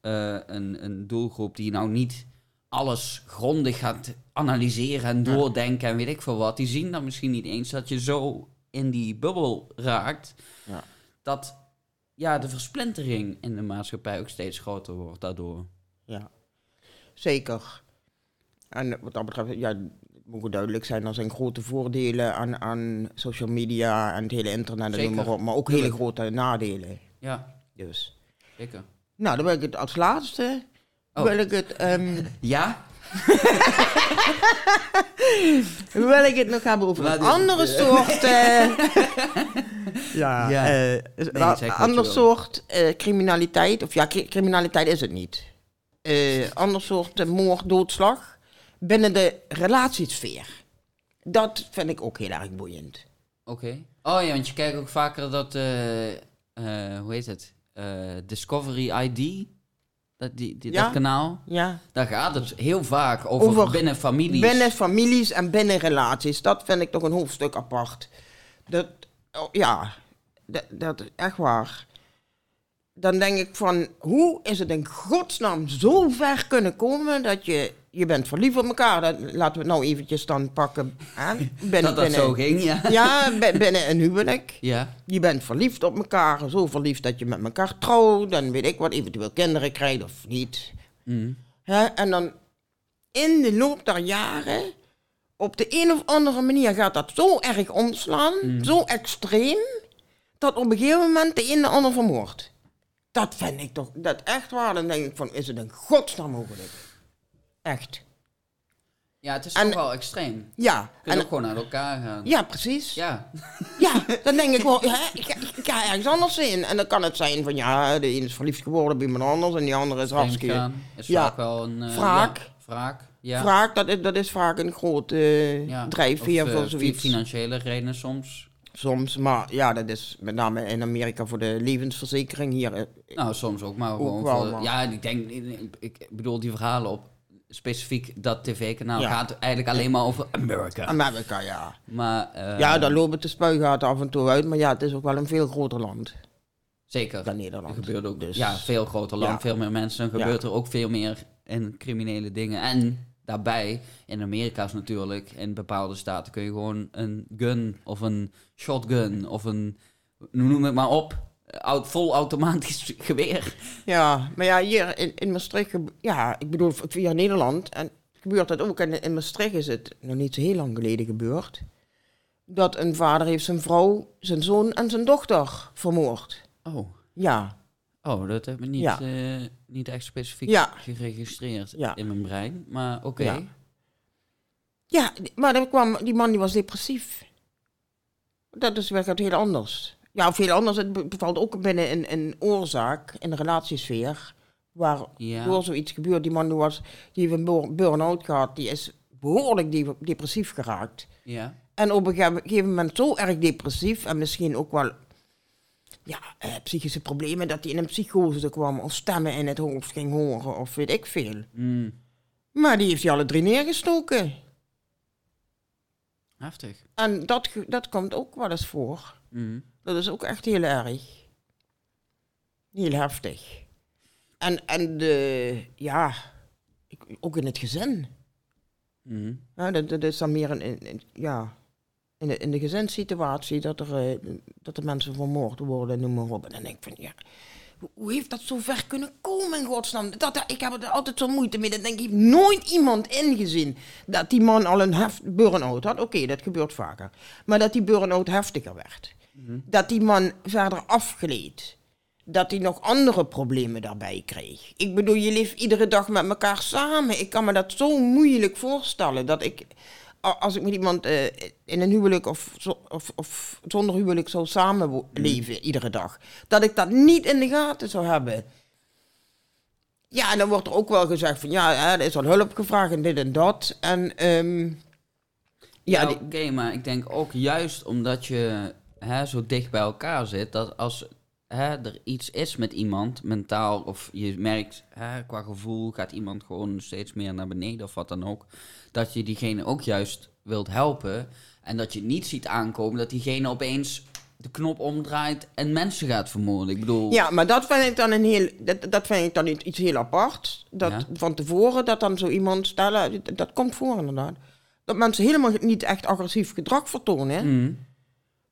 eh, een, een doelgroep die nou niet alles grondig gaat analyseren en doordenken en weet ik veel wat. Die zien dan misschien niet eens dat je zo in die bubbel raakt. Ja. Dat ja, de versplintering in de maatschappij ook steeds groter wordt daardoor. Ja, zeker. En wat dat betreft, ja, het moet duidelijk zijn, er zijn grote voordelen aan, aan social media en het hele internet en noem maar op, maar ook hele grote nadelen. Ja, Dus. zeker. Nou, dan wil ik het als laatste, Oh. wil ik het, ehm, (laughs) Ja? (laughs) wil ik het nog hebben over een andere soort, eh, (laughs) ja, Ja. eh, Nee, ander soort eh, criminaliteit, of ja, cri- criminaliteit is het niet. Eh ander soort moord, doodslag, binnen de relatiesfeer. Dat vind ik ook heel erg boeiend. Oké. Oh ja, want je kijkt ook vaker dat, eh, eh, hoe heet het? Eh, Discovery ID. Dat, die, die, Ja. dat kanaal. Ja. Daar gaat het heel vaak over, Over binnen families. Binnen families en binnen relaties. Dat vind ik toch een hoofdstuk apart. Dat, oh, ja, dat, dat echt waar. Dan denk ik van, hoe is het in godsnaam zo ver kunnen komen dat je je bent verliefd op elkaar. Dat, laten we het nou eventjes dan pakken. Hè? (laughs) Ben, dat dat zo ging, ja. Ja, binnen een huwelijk. Ja. Je bent verliefd op elkaar. Zo verliefd dat je met elkaar trouwt. Dan weet ik wat, eventueel kinderen krijgt of niet. Mm. Hè? En dan in de loop der jaren, op de een of andere manier gaat dat zo erg omslaan, zo extreem, dat op een gegeven moment de een de ander vermoordt. Dat vind ik toch, dat echt waar. Dan denk ik van, is het een godsnaam mogelijk? Echt. Ja, het is En- toch wel extreem. Je Ja, kunt en, ook gewoon uit elkaar gaan. ja precies. Ja. (laughs) Ja, dan denk ik wel, hè, ik, ga, ik ga ergens anders in. En dan kan het zijn van, ja, de ene is verliefd geworden op iemand anders en die andere is hartstikke... is Ja. vaak wel een... eh, Wraak. Ja, wraak. Ja. Wraak, dat is, dat is vaak een grote eh, Ja. drijfveer Of, eh, voor zoiets. Financiële redenen soms. Soms, maar ja, dat is met name in Amerika voor de levensverzekering hier. Nou, soms ook, maar Ook gewoon wel, voor- maar- Ja, ik denk... Ik bedoel, die verhalen op specifiek dat tv-kanaal Ja. gaat eigenlijk alleen maar over Amerika. Amerika, ja. maar... eh, ja, daar lopen de spuigaten af en toe uit, maar ja, het is ook wel een veel groter land Zeker. dan Er Nederland. gebeurt ook... Dus- Ja, veel groter land, Ja. veel meer mensen. Dan Ja. gebeurt er ook veel meer in criminele dingen. En daarbij, in Amerika is natuurlijk... In bepaalde staten kun je gewoon een gun of een shotgun of een... Noem het maar op. Oud, vol automatisch (laughs) geweer. Ja, maar ja, hier in, in Maastricht, ja, ik bedoel via Nederland, en gebeurt dat ook. En in Maastricht is het nog niet zo heel lang geleden gebeurd, dat een vader heeft zijn vrouw, zijn zoon en zijn dochter vermoord. Oh. Ja, Oh, dat heb ik niet, Ja. eh, niet echt specifiek Ja. geregistreerd Ja. in mijn brein. Maar oké. Ja. ja, maar dan kwam, die man die was depressief. Dat is weer heel anders. Ja, of heel anders, het be- bevalt ook binnen een, een oorzaak in de relatiesfeer, waar Ja. door zoiets gebeurt. Die man die, was, die heeft een bur- burn-out gehad, die is behoorlijk de- depressief geraakt. Ja. En op een gege- gegeven moment zo erg depressief en misschien ook wel ja, eh, psychische problemen, dat hij in een psychose kwam of stemmen in het hoofd ging horen of weet ik veel. Mm, Maar die heeft hij alle drie neergestoken. heftig. En dat, dat komt ook wel eens voor. Mm. Dat is ook echt heel erg. Heel heftig. En, en de, ja, ik- ook in het gezin. Mm. Ja, dat, dat is dan meer een, een- ja, in de, in de gezinssituatie dat er, eh, dat de mensen vermoord worden, noem maar op. En dan denk ik van, ja, hoe- heeft dat zo ver kunnen komen in godsnaam? Dat, ik heb er altijd zo moeite mee. Dat denk ik, heeft nooit iemand ingezien dat die man al een heft, burn-out had. Oké, dat gebeurt vaker. Maar dat die burn-out heftiger werd. Dat die man verder afgleed. Dat hij nog andere problemen daarbij kreeg. Ik bedoel, je leeft iedere dag met elkaar samen. Ik kan me dat zo moeilijk voorstellen. Dat ik, als ik met iemand eh, in een huwelijk of, of, of zonder huwelijk zou samenleven iedere dag. Dat ik dat niet in de gaten zou hebben. Ja, en dan wordt er ook wel gezegd van ja, hè, er is al hulp gevraagd en dit en dat. En ehm, Ja, ja, die- oké, maar ik denk ook juist omdat je hè, zo dicht bij elkaar zit, dat als hè, er iets is met iemand, mentaal, of je merkt hè, qua gevoel gaat iemand gewoon steeds meer naar beneden of wat dan ook, dat je diegene ook juist wilt helpen en dat je niet ziet aankomen dat diegene opeens de knop omdraait en mensen gaat vermoorden. Ik bedoel, Ja, maar dat vind ik dan een heel, dat, dat vind ik dan iets heel apart. Dat Ja. van tevoren dat dan zo iemand stellen, dat, dat komt voor inderdaad. Dat mensen helemaal niet echt agressief gedrag vertonen. Mm.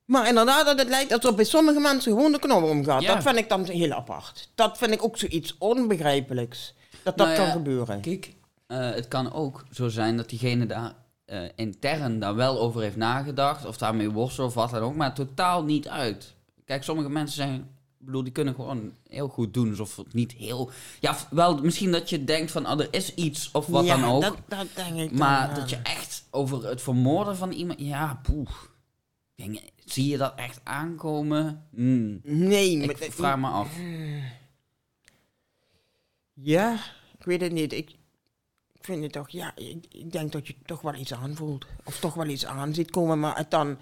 Maar inderdaad, dat het lijkt alsof bij sommige mensen gewoon de knop omgaat. Ja. Dat vind ik dan heel apart. Dat vind ik ook zoiets onbegrijpelijks. Dat dat Nou kan gebeuren. Kijk, eh, het kan ook zo zijn dat diegene daar eh, intern daar wel over heeft nagedacht, of daarmee worstelt of wat dan ook, maar totaal niet uit. Kijk, sommige mensen zijn, ik bedoel, die kunnen gewoon heel goed doen, alsof het niet heel, ja, wel misschien dat je denkt van, oh, er is iets of wat ja, dan ook, Dat, dat denk ik maar dat je echt over het vermoorden van iemand, ja, poeh, Denk, zie je dat echt aankomen? Hmm, Nee, ik maar- vraag me af. Ja, ik weet het niet. Ik, ik vind het toch, ja, ik, ik denk dat je toch wel iets aanvoelt. Of toch wel iets aan ziet komen, maar het dan,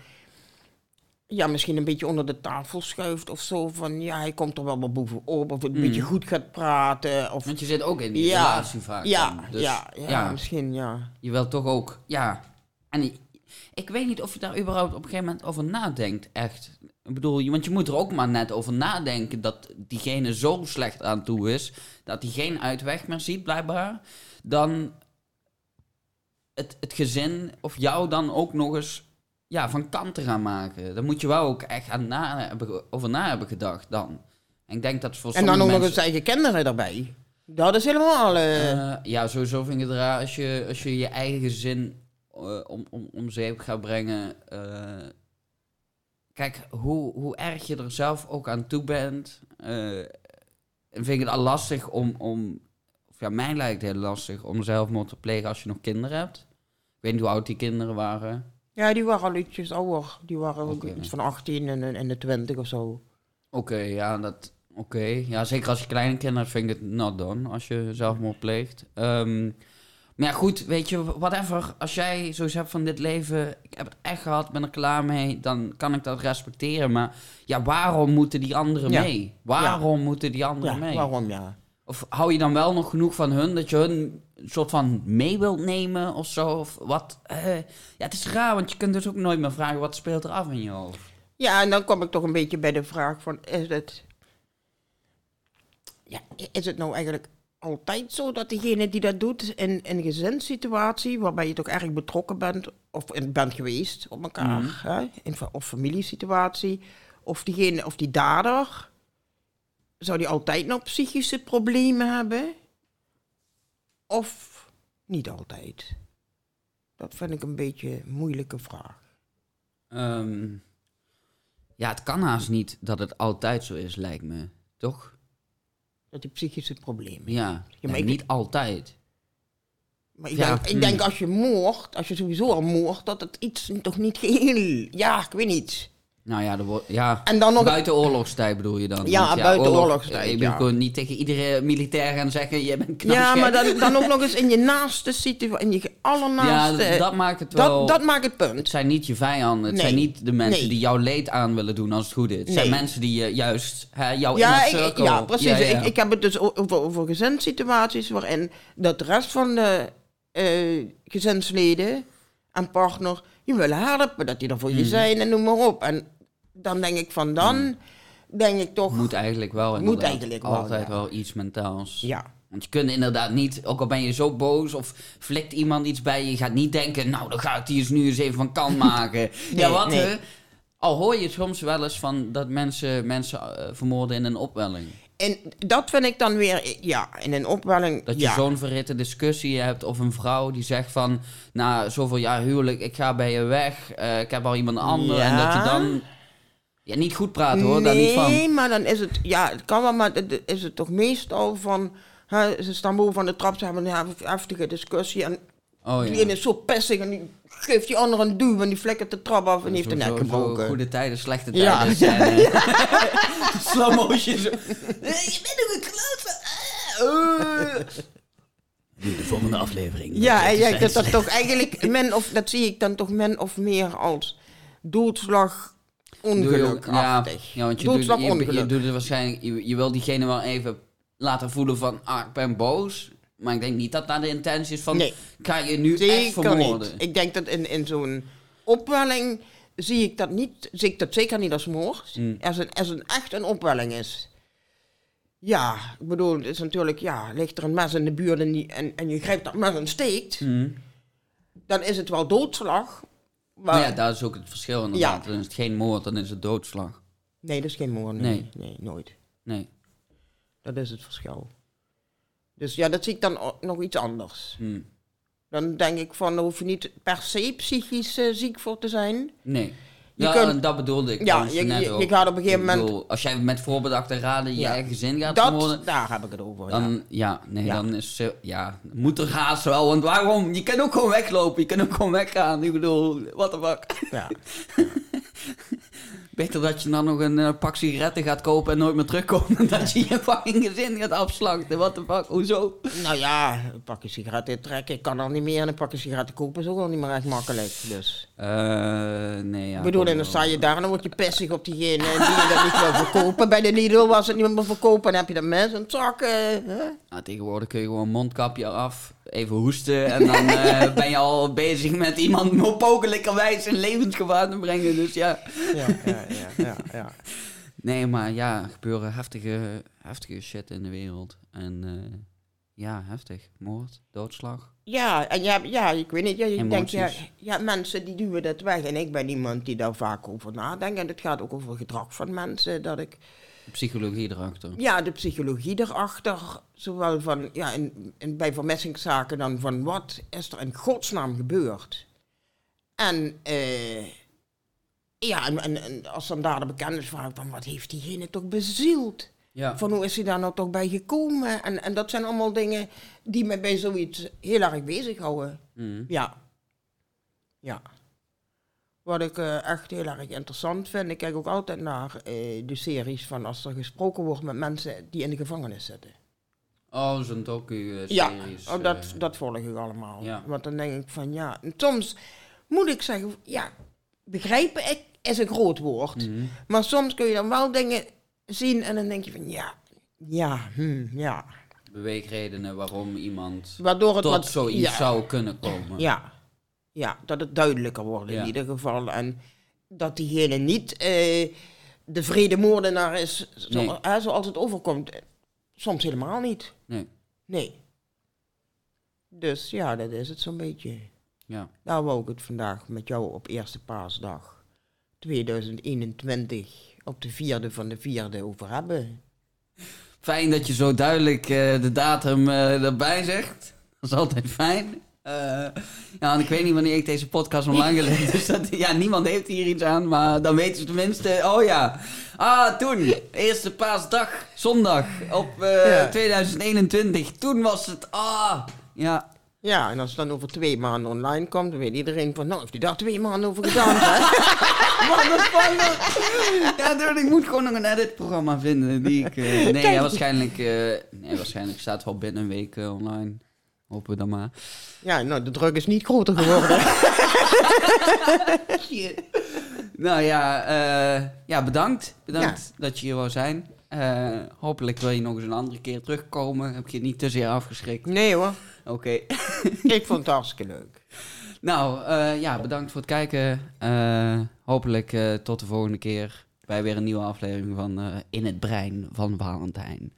ja, misschien een beetje onder de tafel schuift of zo. Van, ja, hij komt er wel wat bovenop. Of een Mm. beetje goed gaat praten. Of, Want je zit ook in die ja, relatie vaak. ja, dan. Dus, ja, ja, ja. misschien, ja. Je wilt toch ook, ja. En ik, weet niet of je daar überhaupt op een gegeven moment over nadenkt, echt. Ik bedoel, want je moet er ook maar net over nadenken dat diegene zo slecht aan toe is, dat hij geen uitweg meer ziet, blijkbaar. Dan het, het gezin of jou dan ook nog eens ja, van kant te gaan maken. Daar moet je wel ook echt aan na hebben, over na hebben gedacht dan. En ik denk dat voor En dan ook nog eens eigen kinderen erbij. Dat is helemaal... eh Eh, ja, sowieso vind ik het raar als je als je, je eigen gezin om, om, om zeep gaat brengen. eh, kijk, hoe, hoe erg je er zelf ook aan toe bent. eh, en vind ik het al lastig om, om... Of ja, mij lijkt het heel lastig om zelfmoord te plegen als je nog kinderen hebt. Ik weet niet hoe oud die kinderen waren. Ja, die waren al ietsjes ouder. Die waren ook iets van 18 en, en de 20 of zo. Oké, ja, dat... Oké, ja, zeker als je kleine kinderen hebt, vind ik het not done als je zelfmoord pleegt. Ehm, maar ja, goed, weet je, whatever. Als jij zoiets hebt van dit leven, ik heb het echt gehad, ben er klaar mee, dan kan ik dat respecteren. Maar ja, waarom moeten die anderen Ja. mee? Waarom moeten die anderen Ja, mee? waarom ja? Of hou je dan wel nog genoeg van hun, dat je hun een soort van mee wilt nemen of zo? Of wat? eh, ja, het is raar, want je kunt dus ook nooit meer vragen, wat speelt er af in je hoofd? Ja, en dan kom ik toch een beetje bij de vraag van, is het... Ja, is het nou eigenlijk altijd zo dat degene die dat doet in in een gezinssituatie, waarbij je toch erg betrokken bent, of in- bent geweest op elkaar, Mhm. hè, in, of familiesituatie, of diegene, of die dader, zou die altijd nog psychische problemen hebben? Of niet altijd? Dat vind ik een beetje een moeilijke vraag. Ehm, ja, het kan haast niet dat het altijd zo is, lijkt me. Toch? Dat die psychische problemen. Ja, Ja, ja, maar ik- niet altijd. Maar ik, Ja, denk, ik hmm. denk als je moordt, als je sowieso al moordt, dat het iets toch niet geheel... Ja, ik weet niet. Nou ja, wordt, ja En dan nog... buiten oorlogstijd bedoel je dan? Ja, Want buiten oorlog- oorlogstijd, Je ja. niet tegen iedere militair gaan zeggen, je bent knap ja, maar dan, dan ook nog eens in je (laughs) naaste situatie, in je allernaaste... Ja, dat maakt het wel... dat, dat maakt het Het punt. zijn niet je vijanden. Het Nee. zijn niet de mensen Nee. die jouw leed aan willen doen als het goed is. Het zijn mensen die je juist, hè, jouw Ja, ik, ja, precies. Ja. Ik, ik heb het dus over, over gezinssituaties waarin dat de rest van de eh, gezinsleden en partner je willen helpen, dat die er voor Hmm. je zijn en noem maar op. En dan denk ik van dan, denk ik toch... Moet eigenlijk wel Moet eigenlijk wel, Altijd ja. wel iets mentaals. Ja. Want je kunt inderdaad niet, ook al ben je zo boos of flikt iemand iets bij je, je gaat niet denken, nou dan ga ik die eens nu eens even van kant (laughs) maken. ja, wat nee. hè? Al hoor je soms wel eens van dat mensen mensen eh, vermoorden in een opwelling. En dat vind ik dan weer, ja, in een opwelling. Dat je ja. zo'n verhitte discussie hebt of een vrouw die zegt van, na zoveel jaar huwelijk, ik ga bij je weg, eh, ik heb al iemand anders. En dat je Ja. dan, ja niet goed praat hoor, daar niet van. Nee, maar dan is het, ja, het kan wel, maar het- is het toch meestal van, hè, ze staan boven aan de trap, ze hebben een hef- heftige discussie en Oh die ja. ene is zo pissig en die geeft die andere een duw en die flikkert de trap af en die heeft de nek gebroken. Goede tijden, slechte Ja. tijden. zijn. Slow motion. Zo. (laughs) Je bent ook een klootzak. (laughs) De volgende aflevering. Ja, ja, dat dat toch eigenlijk, men of, dat zie ik dan toch men of meer als doodslag Ja, ja, want je doet, je, je ongeluk. doet het waarschijnlijk, je, je wil diegene wel even laten voelen van, ah, ik ben boos. Maar ik denk niet dat dat de intentie is van, Nee. ga je nu echt Zeker vermoorden. niet. Ik denk dat in, in zo'n opwelling zie ik dat niet, zie ik dat zeker niet als moord. Mm. Als, een, als een echt een opwelling is. Ja, ik bedoel, het is natuurlijk, ja, ligt er een mes in de buurt en, die, en, en je grijpt dat mes en steekt, Mhm. dan is het wel doodslag. Maar, Maar ja, daar is ook het verschil inderdaad. Ja. Dan is het geen moord, dan is het doodslag. Nee, dat is geen moord. Nee, Nee. nee. nooit. Nee. Dat is het verschil. Dus ja, dat zie ik dan nog iets anders. Hm. Dan denk ik van, daar hoef je niet per se psychisch eh, ziek voor te zijn. Nee. Je ja, kunt- dat bedoelde ik Ja, je, net je, ook. je gaat op een gegeven moment... bedoel, als jij met voorbedachte raden je Ja. eigen gezin gaat Dat, daar heb ik het over. ja. dan, ja. nee, Ja. dan is ja, moet er haast wel, want waarom? Je kan ook gewoon weglopen, je kan ook gewoon weggaan. Ik bedoel, what the fuck. Ja. (laughs) Beter dat je dan nog een eh, pak sigaretten gaat kopen en nooit meer terugkomt, (laughs) dan dat je je fucking gezin gaat afslachten. What the fuck, hoezo? Nou ja, een pakje sigaretten trekken, ik kan al niet meer. En een pakje sigaretten kopen is ook al niet meer echt makkelijk. Dus. Eh, nee, ja. ik bedoel, en dan sta je daar en dan word je pissig op diegene die je dat niet wil verkopen. Bij de Lidl was het niet meer verkopen. En heb je dat mes en zak. eh, hè? Nou, tegenwoordig kun je gewoon een mondkapje af, even hoesten en dan (laughs) eh, ben je al bezig met iemand mogelijkerwijs in levensgevaar te brengen. Dus ja. Ja, ja, ja, ja, ja. Nee, maar ja, er gebeuren heftige, heftige shit in de wereld. En eh, ja, heftig. Moord, doodslag. Ja, en ja, ja, ik weet niet. Ja, je denkt, ja, ja, mensen die duwen dat weg. En ik ben iemand die daar vaak over nadenkt. En het gaat ook over gedrag van mensen. Dat ik, De psychologie erachter. ja, de psychologie erachter. Zowel van, ja, in, in, bij vermissingszaken dan van wat is er in godsnaam gebeurd. En, eh, ja, en, en, en als dan daar de bekende vraagt van wat heeft diegene toch bezield? Ja. Van hoe is hij daar nou toch bij gekomen? En, en dat zijn allemaal dingen die me bij zoiets heel erg bezighouden. Mhm. Ja. Ja. Wat ik eh, echt heel erg interessant vind, ik kijk ook altijd naar eh, de series van als er gesproken wordt met mensen die in de gevangenis zitten. Oh, zo'n docu-series. ja, oh, dat, eh. dat volg ik allemaal. ja. Want dan denk ik van ja, en soms moet ik zeggen, ja, begrijpen ik is een groot woord. Mhm. Maar soms kun je dan wel dingen zien en dan denk je van ja, ja, hm, ja. Beweegredenen waarom iemand Waardoor het tot wat zoiets ja, zou kunnen komen. Ja. Ja, dat het duidelijker wordt in Ja. ieder geval. En dat diegene niet eh, de vredemoordenaar is zo, Nee. hè, zoals het overkomt. Soms helemaal niet. Nee. Nee. Dus ja, dat is het zo'n beetje. Ja. Daar wou ik het vandaag met jou op eerste paasdag 2021 op de vierde van de vierde over hebben. Fijn dat je zo duidelijk eh, de datum eh, erbij zegt. Dat is altijd fijn. Eh, ja, ik weet niet wanneer ik deze podcast online gezet (laughs) Dus dat, ja, niemand heeft hier iets aan. Maar dan weten ze tenminste... Oh ja. Ah, toen. Eerste paasdag. Zondag. Op eh, Ja. 2021. Toen was het... Ah. Ja. Ja, en als het dan over twee maanden online komt, dan weet iedereen van, nou, heeft hij daar twee maanden over gedaan, hè? (laughs) Ja, dude, ik moet gewoon nog een editprogramma vinden die ik... eh, nee, ja, waarschijnlijk... eh, nee, waarschijnlijk staat het wel binnen een week eh, online. Hopen we dan maar. Ja, nou, de druk is niet groter geworden. (laughs) Nou ja, eh, ja bedankt. Bedankt Ja. dat je hier wou zijn. Eh, hopelijk wil je nog eens een andere keer terugkomen. Heb je het niet te zeer afgeschrikt? Nee hoor, Oké. (laughs) ik vond het hartstikke leuk. nou, eh, ja, bedankt voor het kijken. Eh, hopelijk eh, tot de volgende keer bij weer een nieuwe aflevering van eh, In het Brein van Valentijn.